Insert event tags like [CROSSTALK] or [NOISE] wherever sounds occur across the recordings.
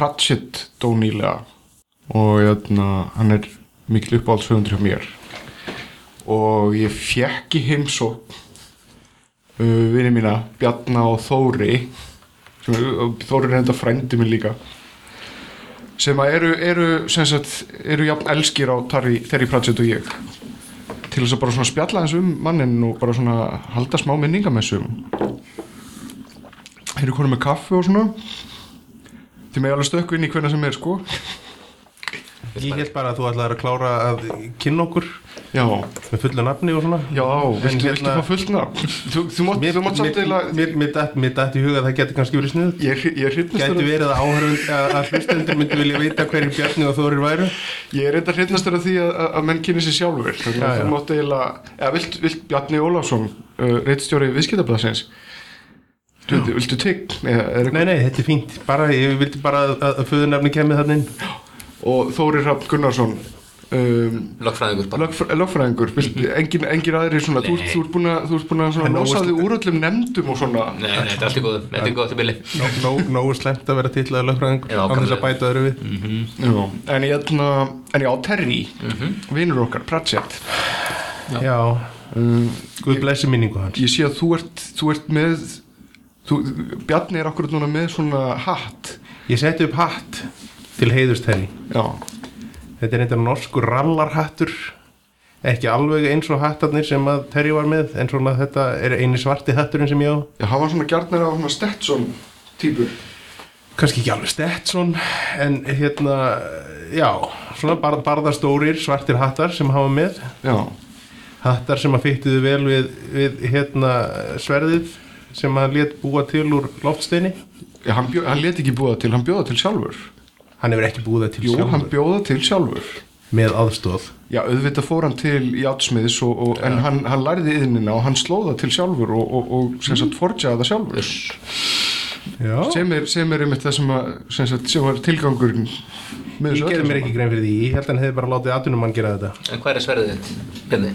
Pratchett dó nýlega og jötna, hann er mikil uppáhaldsfjöfundur hjá mér. Og ég fjekk í heimsók vinið mína Bjarna og Þóri sem, Þóri er enda frændi minn líka sem eru, eru, sem sagt, eru jafn elskir á Terry, Terry Pratchett og ég. Til þess að bara svona spjalla eins um mannin og bara svona halda smá minningamessum Þeir eru konið með kaffi og svona Þið með alveg stökku inn í hvernig sem er sko. Ég held bara að þú ætlaði að klára að kynna okkur Já, með fullu nafni og svona. Já, viltu, hérna- viltu fá fullt nafn? Þú, þú mátt, þú mátt samt mér, eiginlega mér, mér, datt- mér dætt í huga að það getur kannski verið snið Ég, ég er hrytnastur Gæti verið að áhörund að, að hlustendur myndi vilja vita hverju Bjarni og Þórir væru. Ég er reynda hrytnastur af því að, að, menn kynni sér sjálfur þú mátt eiginlega Eða vilt, vilt Bjarni Ólafsson uh, Reitstjóri viðskiptablasins Viltu, er Nei, nei, þetta er fínt. Bara, Ég vildi bara að, að, að föðunafni kemið þannig inn. Og Þóri Rapp Gunnarsson um, Lögfræðingur Lögfræðingur, mm engin, engin aðri svona, þú, þú ert búin að, þú ert búin að svona þig úr öllum nefndum og svona. Nei, nei, þetta er allt í góðu, þetta er góð til bili Nó- nó- Nógu slemt að vera titlaði lögfræðingur. Já, án þess að bæta öðru við Já, en ég ætla en já, Terry, Mhm. vinur okkar, Pratchett. Já, um, Guð blessi minningu hans. ég sé að þú ert, þú ert með þú, Bjarni er akkurat núna með svona hatt. Ég setti upp hatt til heiðusterri já, Þetta er eitthvað norskur rallarhattur. Ekki alveg eins og hattarnir sem að Terry var með en svona þetta er eini svarti hatturinn sem ég á. Já, hann var svona gjarnir af svona Stetson típur kannski ekki alveg Stetson en hérna, já svona bar, barðastórir svartir hattar sem hafa með. Já, hattar sem að fyttuðu vel við, við hérna sverðið sem hann let búa til úr loftsteini. Já hann, bjó, hann let ekki búa til, hann bjóða til sjálfur. Hann hefur ekki búið það til jú, hann sjálfur bjóða til sjálfur. Með aðstóð já, auðvitað fór hann til játsmiðis og, og, en hann, hann lærði yðnina og hann slóða til sjálfur og, og, og sem sagt forjaði það sjálfur. Já, sem er, sem er einmitt það sem, að, sem, sagt, sem var tilgangurinn með ég gerði mér ekki grein fyrir því. Ég held að hann hefði bara látið atvinnumann gera þetta. En hvað er sverðið þitt, Bjarni?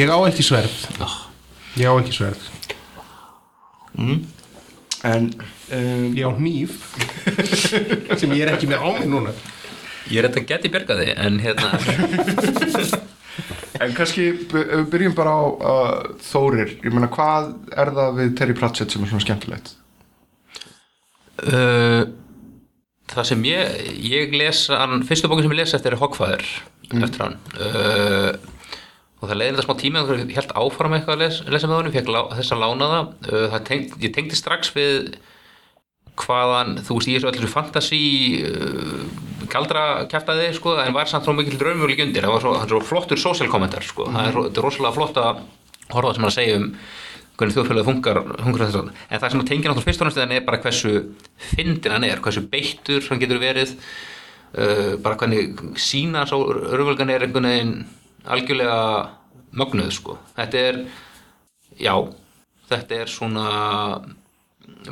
ég á ekki sverð. Oh. ég á ekki sverð en um, ég á hníf [LAUGHS] sem ég er ekki með á mig núna. Ég er þetta geti björgaði, en hérna [LAUGHS] En kannski by- ef við byrjum bara á uh, Þórir, ég meina hvað er það við Terry Pratchett sem er svona skemmtilegt? uh, Það sem ég ég les fyrstu bókin sem ég les eftir er Hogfather eftir hann. Uh, og það leiði þetta smá tíma þegar ég held áfram eitthvað að les, lesa með honum, fekk þess að lána það uh, það tengt, ég tengdi strax við hvaðan, þú veist, ég er svo allir fantasy uh, galdra kæftaði, sko, en var samt svo mikil draumurleik undir, það var svo, svo flottur social kommentar, sko, það er, svo- þetta er rosalega flott að horfa sem hann að segja um hvernig þjóðfélagið funkar, funkar þess að en það sem að tengja náttúrulega fyrst og næst er bara hversu fyndin hann er, hversu beittur hann getur verið uh, bara hvernig sína svo örfölgan er einhvern veginn algjörlega mögnuð sko. Þetta er, já þetta er svona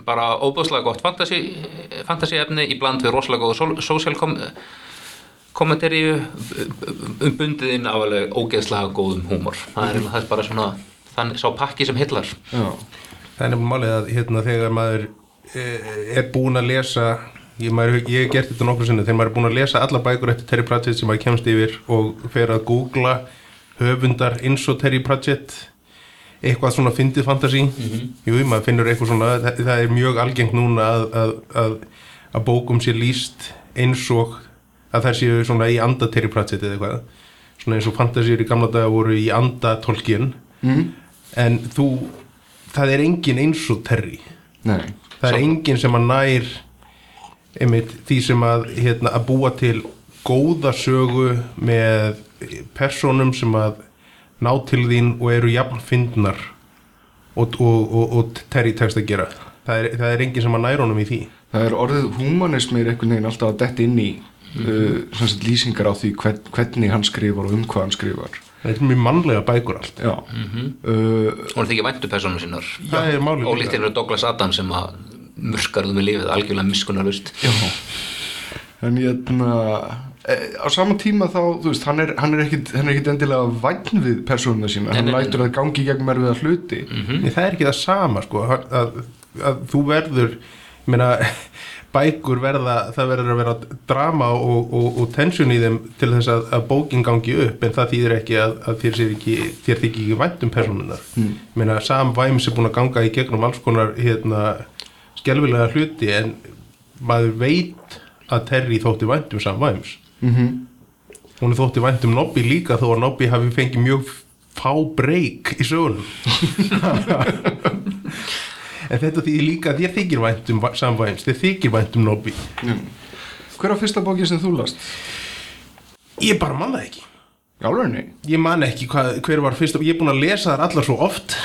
bara óbúðslega gott fantasy efni í bland við rosalega góða social kom, kommentari um bundið inn af alveg ógeðslega góðum húmor. Það er, það er bara svona þannig sá pakki sem hillar Já, það er nefnilega málið að hérna, þegar maður e, er búin að lesa ég, maður, ég hef gert þetta nokkru sinni þegar maður er búin að lesa alla bækur eftir Terry Pratchett sem maður kemst yfir og fer að googla höfundar eins og Terry Pratchett eitthvað svona fyndið fantasi jú, maður finnur eitthvað svona það, það er mjög algengt núna að, að, að, að bókum sé líst eins og að það séu svona í anda Terry Pratchett eða eitthvað. Svona eins og fantasíur í gamla daga voru í anda Tolkien. En þú það er engin eins og Terry. Nei, það er engin sem að nær einmitt því sem að, hérna, að búa til góða sögu með personum sem að ná til þín og eru jafn fyndnar og, og, og, og Terry tekst að gera. Það er, það er engin sem að nær honum í því. Það er orðið humanismi er einhvern veginn alltaf að detta inn í uh, sem sagt lýsingar á því hvern, hvernig hann skrifar og um hvað hann skrifar. Það er mjög mannlega bækur allt. Já. Uh, Hún er þykir væntu persónu sinnar það er málið Ólíkt til Douglas Adams sem að murkarðu með lífið algjörlega miskunnarlust já. En hérna eh, á sama tíma þá, þú veist, hann er, hann er ekkit hann er ekkit endilega væn við persónuna sína, hann nei, nei, lætur að gangi gegn mér við að hluti Nei, það er ekki það sama sko. Að, að, að þú verður ég meina, [LAUGHS] bækur verða það verður að vera drama og, og, og tension í þeim til þess að, að bókin gangi upp en það þýðir ekki að, að þér, sér ekki, þér þykir ekki vænt um personunar mm. ég meina, Sam Vimes er búin að ganga í gegnum alls konar hérna, skelvilega hluti en maður veit að Terry þótti vænt um Sam Vimes mm hún er þótti vænt um Nobby líka þó að Nobby hafi fengið mjög fá breyk í sögunum. [LAUGHS] En þetta þýðir líka þér þykir vænt um Sam Vimes þér þykir vænt um Nobby. Hver á fyrsta bókin sem þú last? ég bara man það ekki. Jálfurni? ég man ekki hvað, hver var fyrst ég er búin að lesa þar allar svo oft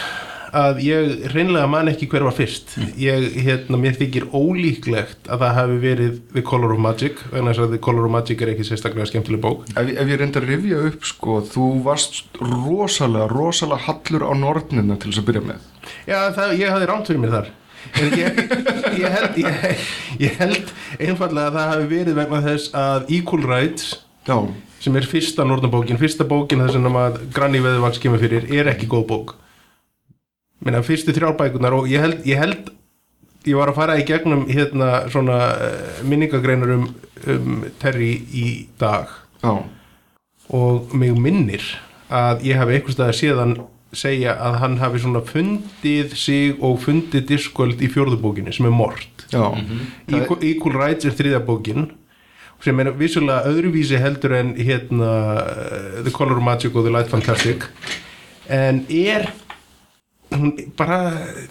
að ég reynlega man ekki hver var fyrst. Ég, hérna, mér þykir ólíklegt að það hafi verið The Color of Magic þess að The Color of Magic er ekki sérstaklega skemmtileg bók. Ef, ef ég reyndi að rifja upp sko, þú varst rosalega, rosalega hallur á nornina til þess að byrja með. Já, það, ég hafði rámt fyrir mér þar. Ég, ég, held, ég, ég held einfallega að það hafi verið vegna þess að Equal Rights Já, sem er fyrsta norðnabókin, fyrsta bókin þess að Granny Veðurvaks kemur fyrir er ekki góð bók Minna, fyrstu þrjárbækunar og ég held, ég held ég var að fara í gegnum hérna svona uh, minningagreinar um, um Terry í dag. Já, og mig minnir að ég hafi einhvers staðar séðan segja að hann hafi svona fundið sig og fundið diskvöld í fjórðubókinni sem er mort. Já. Equal, Equal Rights er þriðja bókin sem er vissulega öðruvísi heldur en hérna The Color of Magic og The Light Fantastic. En er hún bara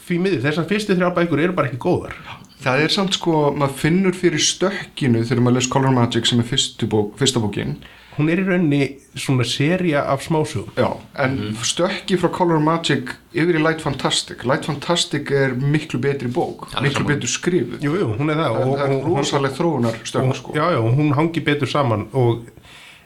því miður þessar fyrstu þrjá bækur eru bara ekki góðar Það er samt sko, maður finnur fyrir stökkinu þegar maður les Color Magic sem er fyrstu bók, fyrsta bókin. hún er í rauninni svona seria af smásugum Já, en stökki frá Color Magic yfir í Light Fantastic. Light Fantastic er miklu betri bók, Alveg miklu betur skrifuð. jú, jú, hún er það En og, það er rosalega þróunar stökk sko. já, já, hún hangi betur saman og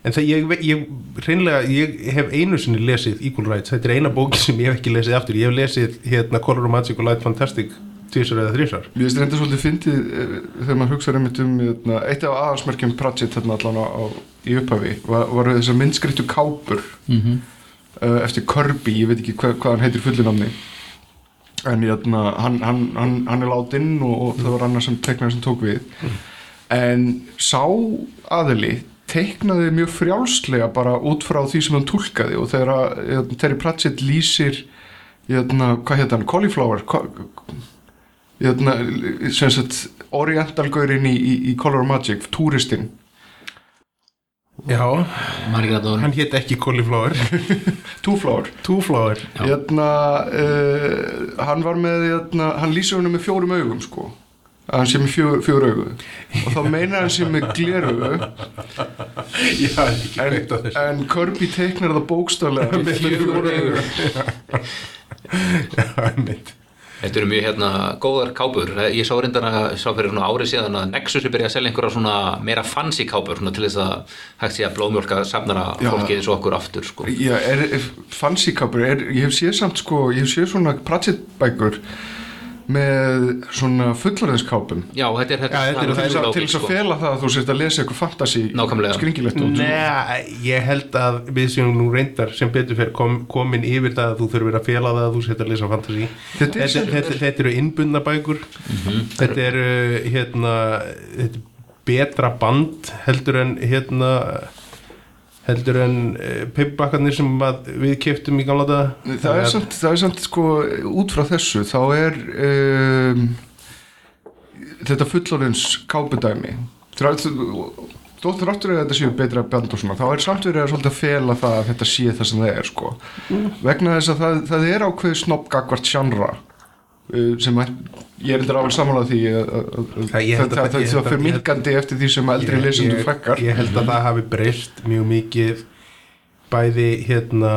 en það ég, ég hreinlega, ég hef einu sinni lesið Equal Rights, þetta er eina bóki sem ég hef ekki lesið aftur, ég hef lesið hérna Color of Magic og Light Fantastic tvisar eða þrísar Mér finnst þetta svolítið fyndið eh, þegar maður hugsaður einmitt um hérna, eitt af aðalsmerkjum Pratchett þarna allan á, á, í upphafi var, var þessar myndskrittu kápur Mhm. uh, eftir Kirby, ég veit ekki hvað, hvað hann heitir fullinamni en hérna, hann, hann, hann, hann er látinn og, og það var annar sem teiknaði sem tók við. En sá aðili teiknaði mjög frjálslega bara út frá því sem hann túlkaði og þegar að, hérna, Terry Pratchett lýsir hérna, hvað heit hann, Cauliflower? Ko- hérna, sem sagt orientalgaurinn í, í, í Color of Magic, túristinn. Já, það hann hétt ekki Cauliflower. [LAUGHS] Two-Flower hérna, uh, hann var með hérna, hann lýsir henni með fjórum augum sko að hann sé með fjó, fjór augu og þá meina hann sé með gleraugu [LAUGHS] en, en Kirby teiknar það bókstálega með fjór augu. [LAUGHS] Þetta eru mjög hérna góðar kápur ég sá reyndar að sá fyrir svona árið síðan að Nexus er byrjað að selja einhverja svona meira fancy kápur svona til þess að hægt sé að blóðmjólka safnara Já. fólkið svo okkur aftur sko. Já, er, er fancy kapur, er, ég hef séð samt sko, ég hef séð svona Pratchett bækur með svona fullorðinskápum. Já, þetta er, þetta, Já, þetta það eru til þess að, lógík, til þess að sko. fela það að þú sért að lesa eitthvað fantasy Nákvæmlega. skringilegt út. Nei, ég held að við sem nú reyndar sem betur fyrir kom, komin yfir það að þú þurfir að fela það að þú setja að lesa fantasy. Þetta er þetta, þetta, þetta eru innbundna bækur. Þetta eru hérna þetta er betra band heldur en hérna heldur en uh, pippbakkarnir sem við keftum í gamla daga. Það er, samt, það er samt sko út frá þessu þá er um, þetta fullorðins kápudæmi. Er- ráttur að þetta séu betra band og svona, þá er samt verið að svolítið að fela það að þetta sé það sem það er sko. vegna þess að það, það er ákveðið snobbgagvart sjannra sem er, ég er heldur alveg samanlega því að, að, að, Það- fyrir minkandi eftir því sem eldri lesendur fekkar ég held að það hafi breyst mjög mikið bæði hérna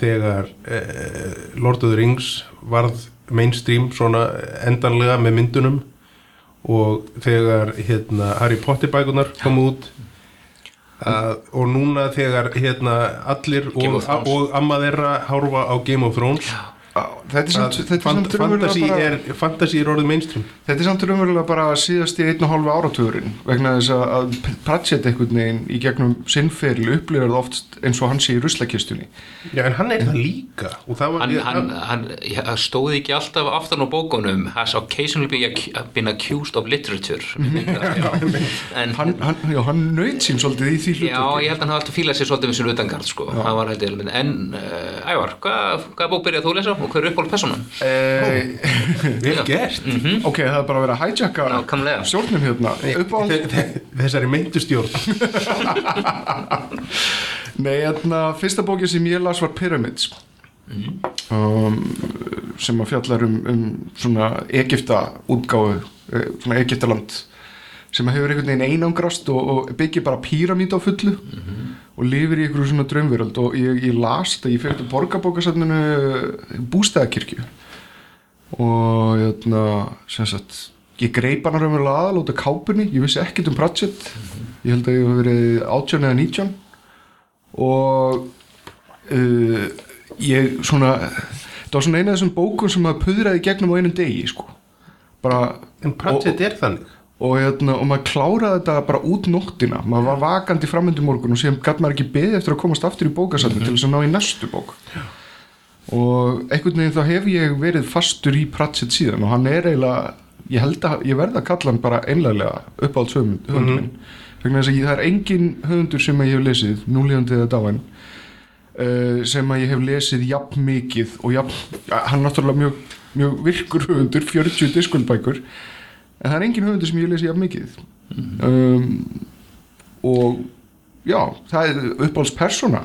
þegar eh, Lord of the Rings varð mainstream svona endanlega með myndunum og þegar hérna Harry Potter bækunar kom út að, og núna þegar hérna allir og, og amma þeirra hárfa á Game of Thrones Á, þetta er samt, þetta fant, samt fantasy, bara, er, fantasy er orðið mainstream. Þetta er samt raunverulega bara síðast í einn og hálfu áratugurinn vegna þess að, að Pratchett einhvern veginn í gegnum sinnferil upplifir það oft eins og hann sé í ruslakistunni. Já, en hann er það líka og það var hann, ég- hann, hann hann stóði ekki alltaf aftan á bókunum has occasionally been, ac- been accused of literature. [LAUGHS] En hann, hann, já, hann naut sín svolítið í því Já, hlutverki ég held að hann hafa alltaf fílað sér svolítið með sér utangard sko. en uh, Ævar, hvað, hvað bók byrjaði þú að lesa og hver er uppáld personan? Eh, [LAUGHS] vel gert. Ok, það er bara að vera að hijacka stjórnum hérna. Upp á Þe- þe- þessari meintustjórn [LAUGHS] Nei, hérna, fyrsta bókin sem ég las var Pyramids. Um, sem að fjallar um, um svona Egipta útgáfu eh, svona Egiptaland sem að hefur einhvern veginn einangrast og, og byggir bara píramít á fullu og lifir í einhverju svona draumveröld. Og ég, ég las þetta, ég fyrir borgarbókasafninu bústæðakirkju og hérna, sem sagt ég greip hana raunverulega aðal út af kápunni. Ég vissi ekkert um Pratchett. Ég held að ég hef verið 18 eða 19 og uh, ég svona það var svona eina af þessum bókum sem maður puðraði gegnum á einum degi sko. Bara en Pratchett er þannig og, hérna, og maður kláraði þetta bara út nóttina. Maður var vakandi framöndu morgun og síðan gætt maður ekki beðið eftir að komast aftur í bókasafni til þess að ná í næstu bók. Og einhvern veginn þá hef ég verið fastur í Pratchett síðan og hann er eiginlega ég held að ég verða að kalla hann bara einlega uppáhalds höfund, höfundur minn. Vegna þess að ég, það er engin höfundur sem ég hef lesið núlíðandi eða dáin uh, sem að ég hef lesið jafn mikið og jafn, hann er náttúrulega mjög, mjög virkur höfundur 40 diskulbækur en það er engin höfundur sem ég hef lesið jafn mikið. Um, og já, það er uppáhalds persóna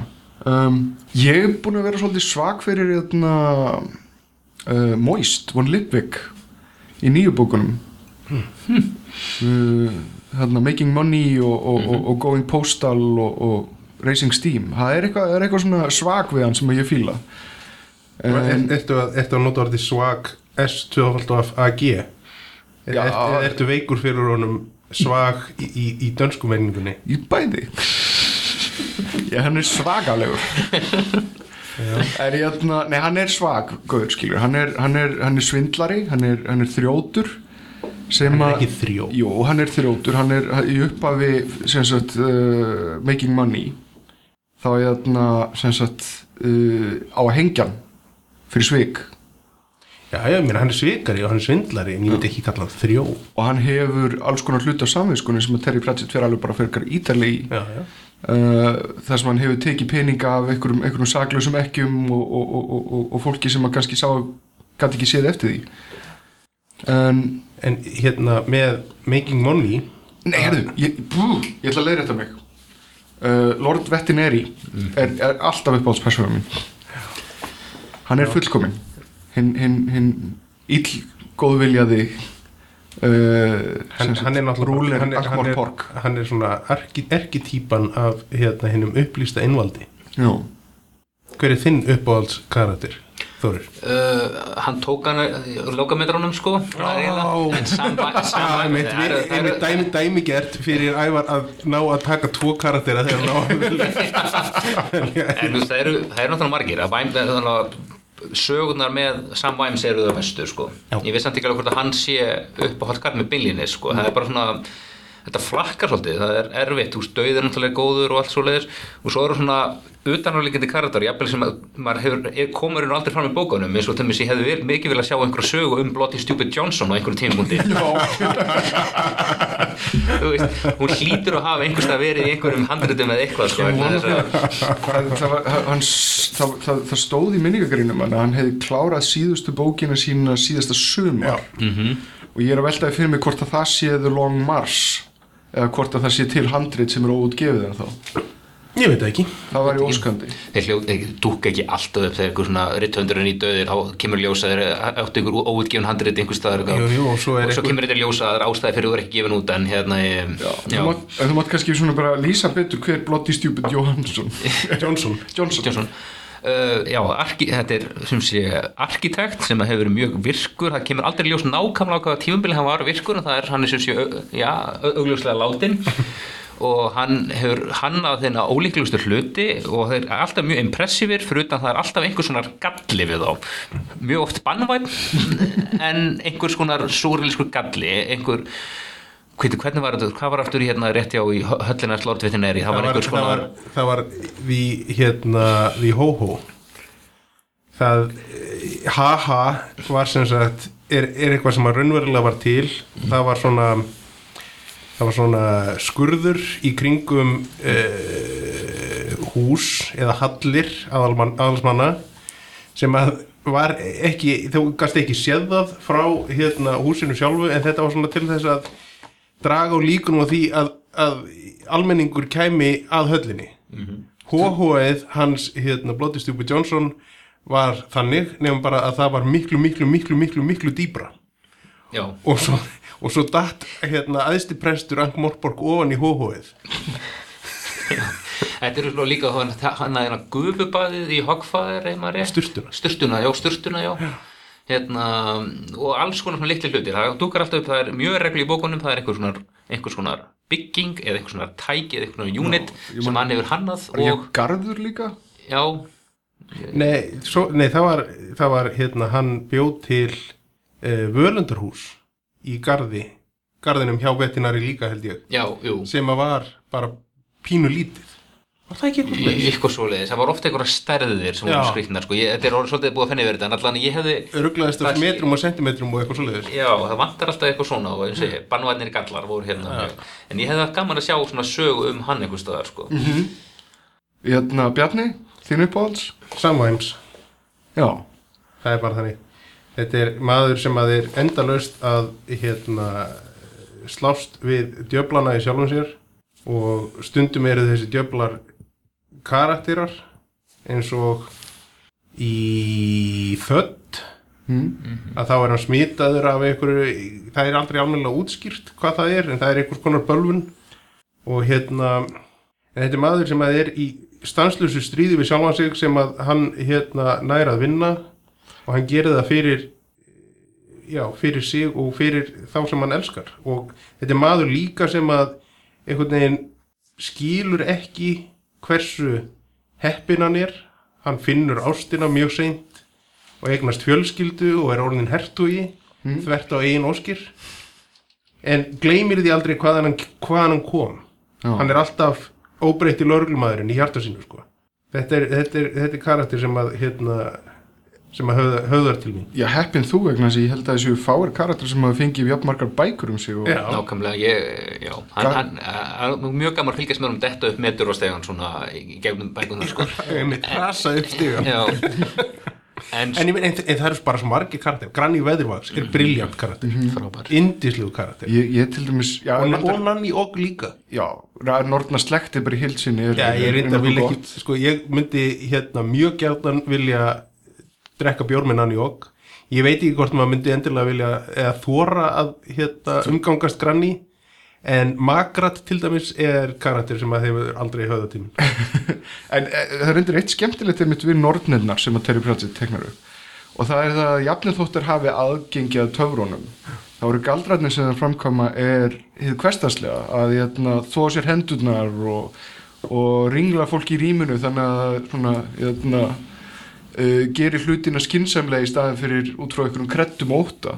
um, ég er búin að vera svolítið svag fyrir hérna, uh, Moist, von Lipvik í nýju bókunum. Uh, hérna, Making Money og, og, og, og Going Postal og, og Racing Steam. Það er eitthvað, svona svag við hann sem ég en, en, ertu, að, að nota orðið svag S2AG er, Já. ertu, veikur fyrir honum svag í, í, í dönsku menningunni? Í bæði. Já, hann er svagalegur. Er ég hérna nei, hann er svag, góður skilur. Hann er, hann er, hann er svindlari, hann er, hann er þrjótur sem Hann er að- ekki þrjót. jú, hann er þrjótur, hann er í upphafi sem sagt uh, making money. Þá er hérna sem sagt uh, á að hengja hann fyrir svik já, ég meina hann er svikari og hann er svindlari en ég myndi ekki kalla hann þrjó. Og hann hefur alls konar hluti á samviskunni sem að Terry Pratchett fyrir alveg bara fyrir ítarli í. Já, já. uh, þar sem hann hefur tekið peninga af einhverjum, einhverjum saklausum ekkjum og, og, og, og, fólki sem að kannski sá gæti ekki séð eftir því. En en hérna með Making Money nei, herðu, ég, ég ætla að leiða þetta mig. Uh, Lord Vettineri er, er alltaf uppáhaldspersónum minn hann er fullkominn hinn hin, hin ill góðviljaði uh, hann, hann er Rúler hann er, hann, er, hann er svona erki, erkitýpan af hérna hinnum upplýsta innvaldi Já. hver er þinn uppáhalds karakter Þórir? Uh, hann tók hann lokametrónum sko en Sam [LAUGHS] Sam- Það er dæmi, dæmi gert fyrir ævar að ná að taka tvo karaktera þegar ná að velja. [LAUGHS] En þú veist, það eru, það eru náttúrulega margir að er náttúrulega sögurnar með Sam Væms eru það bestu sko. ég veist samt ekki alveg hvort að hann sé upp á haldkart með byllinni sko. það er bara svona þetta flakkar svolítið, það er erfitt þú veist, döið er náttúrulega góður og allt svo leiðis og svo eru svona utanáleikindi karakter jafnvel sem að maður hefur, er, komur hennu aldrei fram í bókunum eins og til mér sé hefði vel, mikið vilja sjá einhverja sögu um Bloody Stupid Johnson á einhverju tímpunkti [LAUGHS] þú veist, hún hlýtur að hafa einhverstað verið í einhverjum handritum eða eitthvað sko, það, það, það, stóð í minningagrínum að hann hefði klárað síðustu bókina sína síðasta sumar. Og ég er að veltaði fyrir mig hvort að það sé The Long Mars eða hvort að það sé til handrit sem er óútgefið en þá Ég veit ekki. Það var í óskandi. Þeir dúkka ekki alltaf upp þegar einhver svona ritthöndurinn í döðir þá kemur ljósa þeir áttu einhver óutgefin handrit einhver staðar Jú, jú, og svo er og svo kemur þetta ljósa að það er ástæði fyrir þú er ekki gefin út en hérna ég, Já, Þú, mátt, þú mátt kannski svona bara lýsa betur hver Bloody Stupid Johansson [LAUGHS] Johnson. Johnson. Johnson. Uh, já, arki, þetta er sem sé arkitekt sem hefur verið mjög virkur. Það kemur aldrei ljós nákvæmlega á hvaða tímabili hann var virkur en það er hann er sem sé já, au- augljóslega látin og hann hefur hannað þeirna ólíklustu hluti og þeir er alltaf mjög impressífir fyrir utan það er alltaf einhver svona galli við þá. Mjög oft bannvæn [LAUGHS] en einhvers konar súrilskur galli. Einhver hvernig var þetta, hvað var aftur í hérna rétt hjá í höllina slortvitineri, það var einhvers það konar var, það var við hérna við hóhó það haha var sem sagt er, er eitthvað sem að raunverulega var til. Það var svona það var svona skurður í kringum uh, hús eða hallir aðalsmanna sem að var ekki, þú gast ekki séð það frá hérna húsinu sjálfu en þetta var svona til þess að draga á líkunum á því að, að almenningur kæmi að höllinni. Hóhóið hans hérna Bloody Stupid Johnson var þannig nefnum bara að það var miklu, miklu, miklu, miklu, miklu dýbra já, og svo, og svo datt hérna aðsti prestur Ank Morborg ofan í hóhóið [LAUGHS] Þetta eru svona líka hann að hérna gufubaðið í rétt? Sturtuna. Sturtuna, já, sturtuna, já. Hérna, og alls konar svona litli hlutir. Það dúkar alltaf upp, það er mjög reglu í bókunum það er einhver svona, einhver svona bygging eða einhver svona tæki eða einhver svona unit sem hann hefur hannað og, garður líka? já, Nei, svo, nei það var, það var hérna, hann bjóð til uh, völundarhús í garði garðinum hjá vetinari líka held ég. Já, sem að var bara pínu lítið. Var það ekki eitthvað Í- leið? eitthvað svoleiðis, það var ofta einhverja stærðir sem Já. voru skrýtnar, sko, ég, þetta er svolítið búið að yfir þetta, en allan ég hefði Ruglaðist af metrum og sentimetrum og eitthvað svoleiðis. Já, það vantar alltaf eitthvað svona og eins og ég, bannvænir gallar voru hérna. Mjög. en ég hefði haft gaman að sjá svona sögu um hann einhver staðar sko. Hérna, Bjarni, þín uppáhalds? Samvæms, Já, það er bara þannig Þetta er maður sem að er endalaust að hérna slást við djöflana í sjálfum sér og stundum eru þessi djöflar karakterar eins og í þödd að þá er hann smitaður af einhverju, það er aldrei almennilega útskýrt hvað það er, en það er einhvers konar bölvun. Og hérna þetta er maður sem að er í stanslösu stríði við sjálfan sig sem að hann hérna næra að vinna og hann gerir það fyrir já, fyrir sig og fyrir þá sem hann elskar. Og þetta er maður líka sem að einhvern veginn skilur ekki hversu heppin hann er. Hann finnur ástina mjög seint og eignast fjölskyldu og er orðin hertugi þvert á eigin óskir. En gleymir því aldrei hvaðan hann, hvaðan hann kom. Já. hann er alltaf óbreytti lörglumæðurinn í hjarta sínu sko. þetta, er, þetta, er, þetta er karakter sem að hérna, sem að höfða, höfðar til mín. Já heppin þú vegna þess að ég held að þessu fáir karakter sem hafa fengið jafnmargar bækur um sig og Já. nákvæmlega, ég, já. Hann, hann, hann, mjög gaman fylgjast með honum detta upp metur og stegan svona í gegnum bækunar sko. [LAUGHS] ég mitt rasa upp stiga já. En, en, ég en, en það eru bara svo margir karakter Granny Veðurvags er briljant karakter. Frábær. Indislegu karakter. Ég, ég til dæmis já, og, reyndar- og Og líka. Já Nortna slekti bara í hilsinni er, Já, ég er reyndar vil nokkuð ekki, sko, ég myndi hérna mjög gjarnan vilja drekka bjór með Nanny Og ég veit ekki hvort maður myndi endilega vilja eða þóra að hérna, umgangast Granny en Magrat til dæmis er karakter sem að hefur aldrei höfða tíminn [LAUGHS] En e, það er endur eitt skemmtilegt við nornirnar sem að Terry Pratchett teknar upp. Og það er það að jafnir þóttir hafi aðgengi að töfrónum þá eru galdrætnir sem það framkoma er hið kvestaslega að hérna, þó sér hendurnar og, og ringla fólk í rýminu þannig að svona, hérna, uh, gerir hlutina skinsamlega í staðin fyrir út frá einhverjum kreddum og óta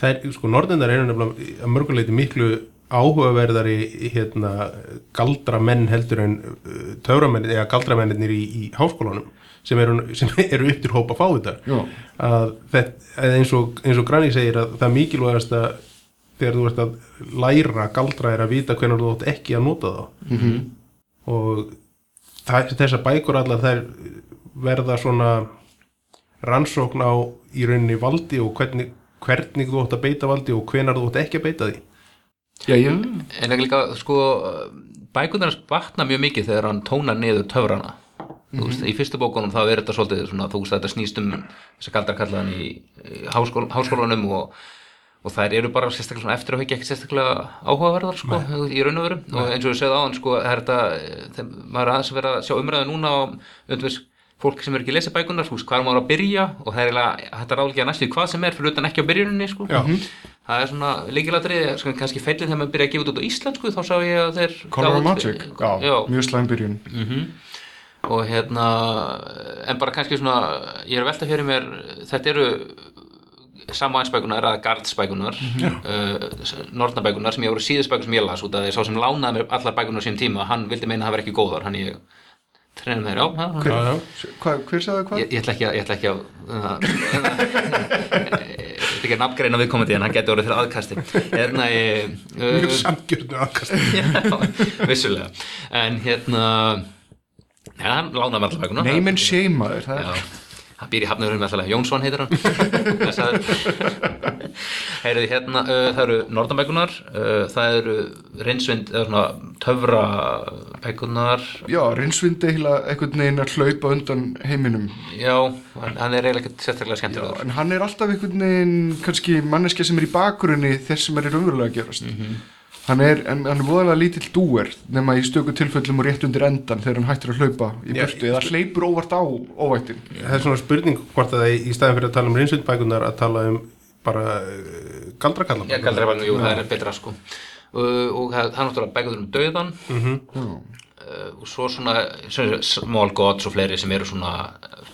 það er, sko, norðendar eru nefnilega mörguleiti miklu áhugaverðari hérna, galdramenn heldur en uh, töframenn eða galdramennir í, í háskólanum sem eru, sem eru upp til hópa fávitar Já. að þetta, eins og, eins og Granny segir að það mikilvægast að þegar þú ert að læra galdra er að vita hvernig þú átt ekki að nota þá mm -hmm. og það, þessar bækur allar þær verða svona rannsókn á í rauninni valdi og hvernig, hvernig þú átt að beita valdi og hvenar þú átt ekki að beita því? Já, já, En ekki líka, sko, bækunar hans batna mjög mikið þegar hann tónar niður töfrana. Þú veist, í fyrstu bókunum þá er þetta svolítið svona, þú veist, þetta snýst um þess að galdrakallaðan í, í háskól, háskólanum og, og þær eru bara sérstaklega svona eftir að ekki ekki sérstaklega áhugaverðar, sko, í raun og veru. Og eins og við segðum á hann, sko, það er þetta, maður er aðeins að vera að sjá umræðu núna á, undvis, fólk sem er ekki að lesa bækunar, þú veist, hvað er maður að byrja og það er eiginlega, þetta er álega næstu í hvað sem er fyrir utan ekki á byrjuninni, sko. Já. Það er svona líkilatri, sko, kannski feillin þegar maður byrja að gefa þetta út á íslensku, þá sá ég að þeir... Color of Magic, já, já, mjög slæm byrjun. Og hérna, en bara kannski svona, ég er að velta fyrir mér, þetta eru samvænsbækunar eða gardsbækunar, uh, nortnabækunar sem ég voru síðusbækunar sem ég las út af því sá sem lánaði mér allar bækunar sín tíma, hann vildi meina að það var ekki góðar, hann ég treinum þeir. Já, já. Hva, Hver sagði hvað? Ég, ég ætla ekki að, ég ætla ekki að, uh, [LAUGHS] ég ætla ekki að nafngreina viðkomandi en hann getur orðið fyrir aðkasti. Hérna, ég, Mjög uh, samgjörnu aðkast [LAUGHS] Já, vissulega En hérna ja, hann lánaði með allar bækuna Name and shame maður það Já, er- hann býr í með alltaf Jónsson heitir hann. [LAUGHS] Heyrðu hérna, uh, það eru norðanbækunar uh, það eru svona töfra bækunar Já, Rinsvind eiginlega einhvern veginn að hlaupa undan heiminum. Já, hann, er eiginlega sérstaklega skemmtilegur. En hann er alltaf einhvern veginn kannski manneskja sem er í bakgrunni þess sem er í raunverulega að gerast hann er, hann er voðalega lítill dúer nema í stöku tilfellum og rétt undir endan þegar hann hættir að hlaupa í Já, burtu eða hleypur óvart á óvættin. Það er svona spurning hvort að það í staðin fyrir að tala um reynsvindbækunar að tala um bara uh, galdrakallam Já, galdræfalinu, jú, það er betra sko. Uh, og það það er náttúrulega bækuður um dauðan uh, og svo svona, svona small gods og fleiri sem eru svona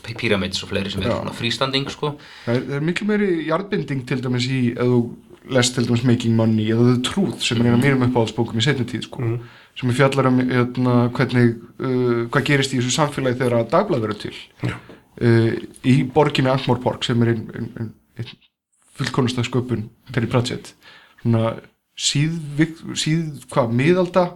pyramids og fleiri sem eru Já. svona freestanding sko. Það er, það er miklu meiri jarðbinding til dæmis í ef þú lest til dæmis Making Money eða The Truth sem er eina af mínum uppáhaldsbókum í setni tíð sko, sem er fjallar um hérna, hvernig, uh, hvað gerist í þessu samfélagi þegar að dagblað verður til. Uh, í borginni Ankmorpork sem er einn ein, ein, ein fullkonasta sköpun Terry Pratchett. Svona síð, síð hvað, miðalda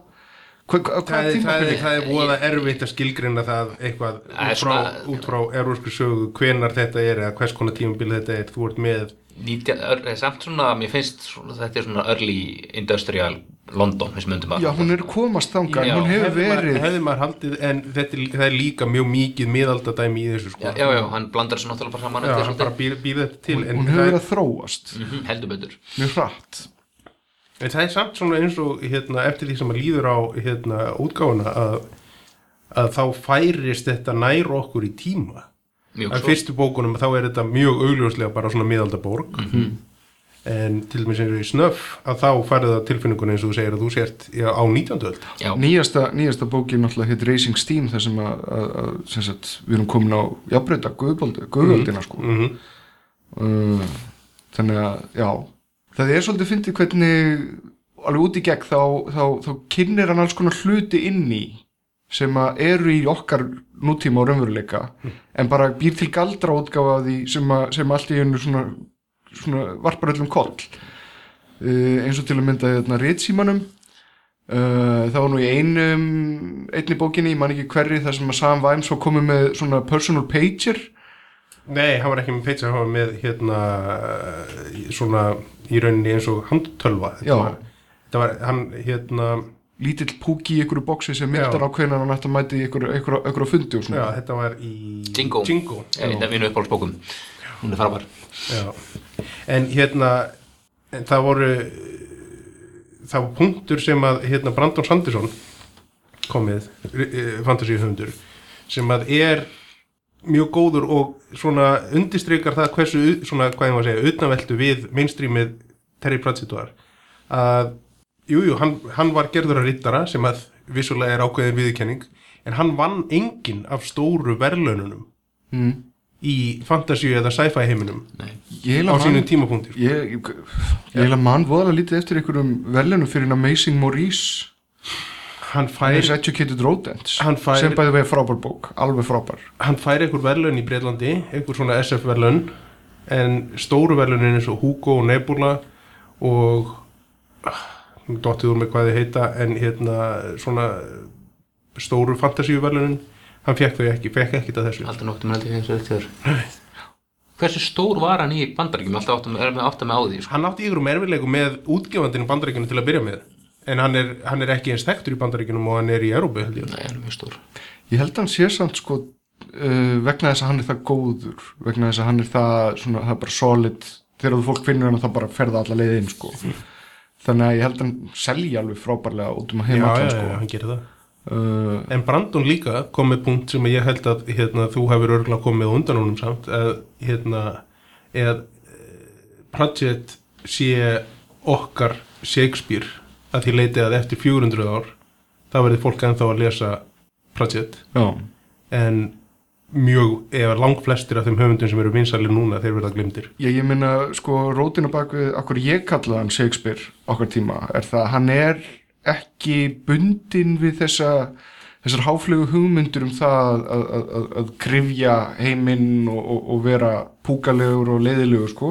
hvað, hvað, Það er, það, er, tímabili það er voða erfitt að skilgreina það eitthvað Það er út frá, svona- út frá erfúrsku sögu hvenar þetta er eða hvers konar tímabil þetta er þú ert með 19, ör, samt svona, mér finnst svona, þetta er svona early industrial London, að já, hún er komast þangað, Já, hún hefur verið hefði maður haldið en þetta er, það er líka mjög mikið miðaldadæmi í þessu sko. Já, já, já, hann blandar þessu náttúrulega bara saman Já, er hann bara býr þetta til en, hún hefur það verið er, að þróast. Mhm, heldur betur. Mjög hratt en það er samt svona eins og hérna, eftir því sem að líður á hérna, útgáfuna að, að þá færist þetta nær okkur í tíma. Mjög að svo. fyrstu bókunum þá er þetta mjög augljóslega bara svona miðaldaborg. En til dæmis eins og í snöff að þá færði það tilfinningun eins og þú segir að þú sért já, á 19. öld. Nýjasta, nýjasta bókin náttúrulega hitt Racing Steam þar sem að, að, sem sagt, við erum komin á jafnbreyta guðvöldina sko. Mm uh, þannig að já það er svolítið fyndið hvernig alveg út í gegn þá, þá, þá kynir hann alls konar hluti inn í sem að eru í okkar nútíma og raunveruleika en bara býr til galdra útgáfa af því sem, að, sem allt í hennu svona, svona varpar öllum koll. Uh, eins og til að mynda hérna ritsímanum. Uh, það var nú í einum einni bókinni, ég man ekki hverri þar sem að Sam Vines var komið með svona personal pager Nei, hann var ekki með pizza, hann var með hérna í- svona í rauninni eins og handtölva Já. þetta var, þetta var hann hérna lítill púki í einhverju bóksi sem myndar Já. á hvenan hann ætti að mæti í einhverju, fundi og já, svona þetta var í Jingo, Jingo. Já, þetta er mínu uppáhaldsbókum hún er frábær Já. en hérna en það voru það var punktur sem að hérna Brandon Sanderson komið fantasíuhundur sem að er mjög góður og svona undistrykar það hversu svona, hvað ég að segja, utanveldu við mainstreamið Terry Pratchett var að, jújú, jú, hann, hann var gerður að rittara sem að vissulega er ákveðin viðurkenning en hann vann engin af stóru verðlaununum mm. í fantasíu eða sci-fi heiminum ég á sínum mann tímapunkti sko. ég, ég, ég heila mann voðalega lítið eftir einhverjum verðlunum fyrir Amazing Maurice hann fær, Educated Rodents Hann fær- sem bæði vegi frábær bók, alveg frábær. Hann fær einhver verðlaun í Breitlandi einhver svona SF verðlaun en stóru verðlaunin eins og Hugo og Nebula og ah, nú dottið úr mig hvað þið heita en hérna svona stóru fantasíu verðlaunin hann fekk þau ekki, fekk ekkit að þessu. Aldrei nokkuð með held ég eins og þetta er hversu stór var hann í bandaríkjum alltaf áttum, við með á því sko. hann átti ykkur um erfiðleikum með útgefandinn í bandaríkjunum til að byrja með en hann er, hann er ekki eins þekktur í bandaríkjunum og hann er í Európu held ég. Nei, hann er mjög stór. Ég held að hann sé samt sko uh, vegna þess að hann er það góður vegna þess að hann er það svona, það er bara solid. Þegar þú fólk finnur hann þá bara ferða alla leið inn sko. Þannig að ég held að hann selja alveg frábærlega út um að já, heima já, allan já, sko hann gerir það. Uh, En Brandon líka kom með punkt sem ég held að hérna, þú hefur örgulega komið undan honum samt að hérna, eð Pratchett sé okkar Shakespeare að því leiti að eftir 400 ár þá verði fólk ennþá að lesa Pratchett. Já, en mjög, eða langt flestir af þeim höfundum sem eru vinsalir núna þeir verða glimtir ég, ég minna sko rótina bak við okkur ég kallaði hann Shakespeare okkar tíma er það að hann er ekki bundin við þessa þessar háflögu hugmyndur um það að, að, að, að krifja heiminn og, og, og vera púkalegur og leiðilegur sko.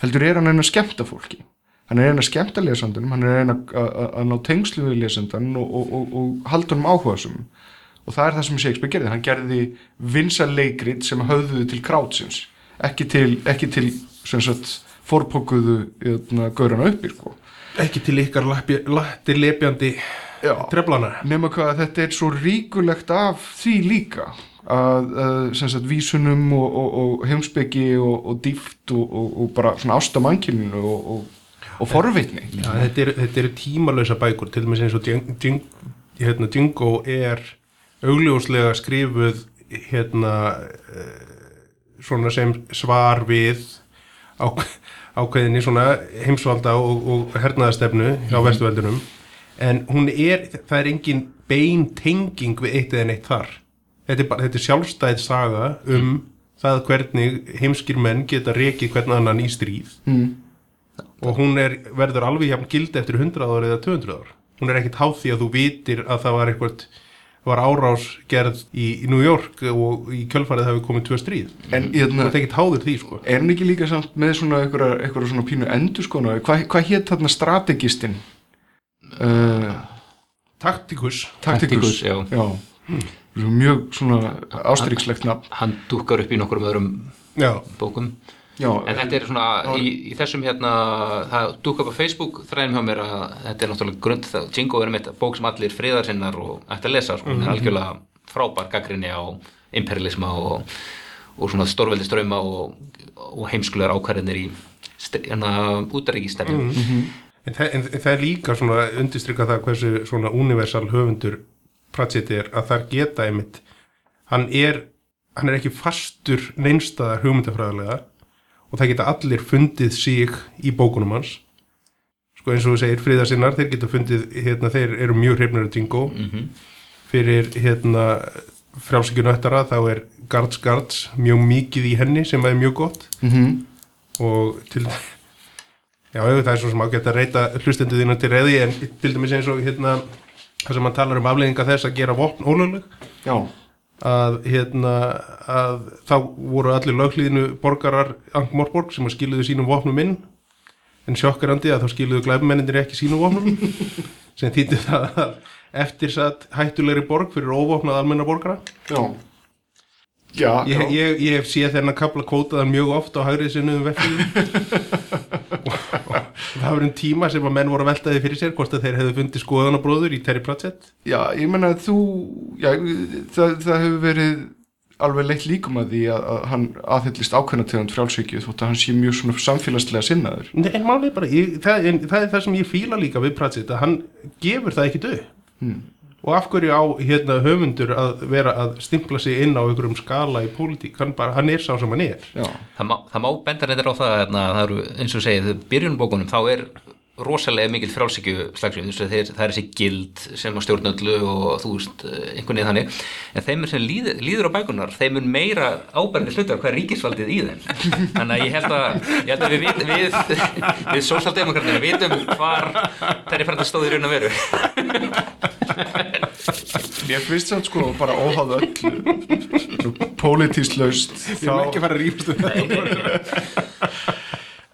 Heldur er hann einn að skemmta fólki hann er einn að skemmta lesandunum hann er einn að, ná tengslu við lesandan og, og, og, og halda honum áhugasum og það er það sem Shakespeare gerði. Hann gerði vinsa leikrit sem höfðuðu til krátsins ekki til, ekki til sagt forpókuðu gaurana uppir sko. ekki til ykkar latti lepjandi treflana. Nema hvað að þetta er svo ríkulegt af því líka að, að sagt vísunum og, og, og heimsbyggi og, og dýft og, og, og bara svona ástamankininu og, og, forvitni. Já, þetta eru er tímalösa bækur. Til dæmis eins og Djing- Djing- hérna, Django er augljóslega skrifuð hérna eh, svona sem svar við á, ákveðinni svona heimsvalda og, og hernaðastefnu hjá vestuveldunum en hún er, það er engin bein tenging við eitt eða neitt þar. Þetta er, bara, þetta er sjálfstæð saga um það hvernig heimskir menn geta rekið hvern annan í stríð. Mm. Og hún er, verður alveg jafn gildi eftir 100 ár eða 200 ár. Hún er ekkit háð því að þú vitir að það var eitthvað var árás gerð í, í New York og í kjölfarið hafi komið tvö stríð. En þú hérna, ert ekkit háður því sko. er hann ekki líka samt með svona einhverja svona pínu endur skona hvað hva hétt þarna strategistinn? Uh, taktikus. Taktikus Tacticus, já. já. mjög svona ástríkslegt nafn. hann dúkkar upp í nokkur öðrum já, bókum já, en þetta er svona í, í þessum hérna það dúkkar upp á Facebook þræðin hjá mér að þetta er náttúrulega grund það Jingo er með bók sem allir friðarsinnar og ætti að lesa sko, mm -hmm. er algjörlega frábær gaggrinni á imperialisma og, og svona stórveldi ströma og, og heimskulegar ákvarðinir í hérna útaríkistefnum en, það, en, en það er líka svona undistrykka það hversu svona universal höfundur Pratchett er að þar geta einmitt hann er, hann er ekki fastur neinstaðar hugmyndafræðilega og það geta allir fundið sig í bókunum hans. Sko eins og þú segir friðarsinnar, þeir geta fundið hérna, þeir eru mjög hrifnir af Jingo fyrir hérna frjálsíkjunöttara þá er Guards Guards mjög mikið í henni sem er mjög gott. Mm og til já, það er svo sem ágætt að reyta hlustendu þínu til reyði en til dæmis eins og hérna það sem hann talar um afleiðinga þess að gera vopn ólögleg. Já, að hérna að þá voru allir löglíðinu borgarar Angmorborg sem skiluðu sínum vopnum inn. En sjokkarandi að þá skiluðu glæbmennindir ekki sínum vopnum [LAUGHS] sem þýtti það að eftirsatt hættulegri borg fyrir óvopnað almenna borgara. Já já, ég, ég, ég hef séð þennan kapla kótaðan mjög oft á hægrið sinni um verfið og [LAUGHS] það var um tíma sem að menn voru að veltaði fyrir sér hvort að þeir hefðu fundið skoðanabróður í Terry Pratchett. Já, ég menna að þú já, það, það hefur verið alveg leitt líkum að því að, að hann aðhyllist ákveðna tegund frjálsvíkju þótt að hann sé mjög svona samfélagslega sinnaður. Nei, en málið bara, ég, það, en, það er það sem ég fíla líka við Pratchett að hann gefur það ekki döð Hmm. Og af hverju á hérna, höfundur að vera að stimpla sig inn á einhverjum skala í pólitík, hann, bara, hann er sá sem hann er. Já, það má, það má benda reyndar á það að það eru, eins og segið, byrjunbókunum þá er rosalega mikill frálsíkju slagsvið, þú veist, það er þessi gild sem á stjórnöldu og þú veist einhvern veginn þannig, en þeim sem líð, líður á bækunar, þeim er meira ábærandi hlutar hvað er ríkisvaldið í þeim. Þannig að ég held að, ég held að við við, við, við sósaldemokratinu vitum hvar þeir er fært að stóði raun að veru. Mér finnst það sko bara óháð öllu. Pólitíslaust Ég vil ekki fara að rífast um það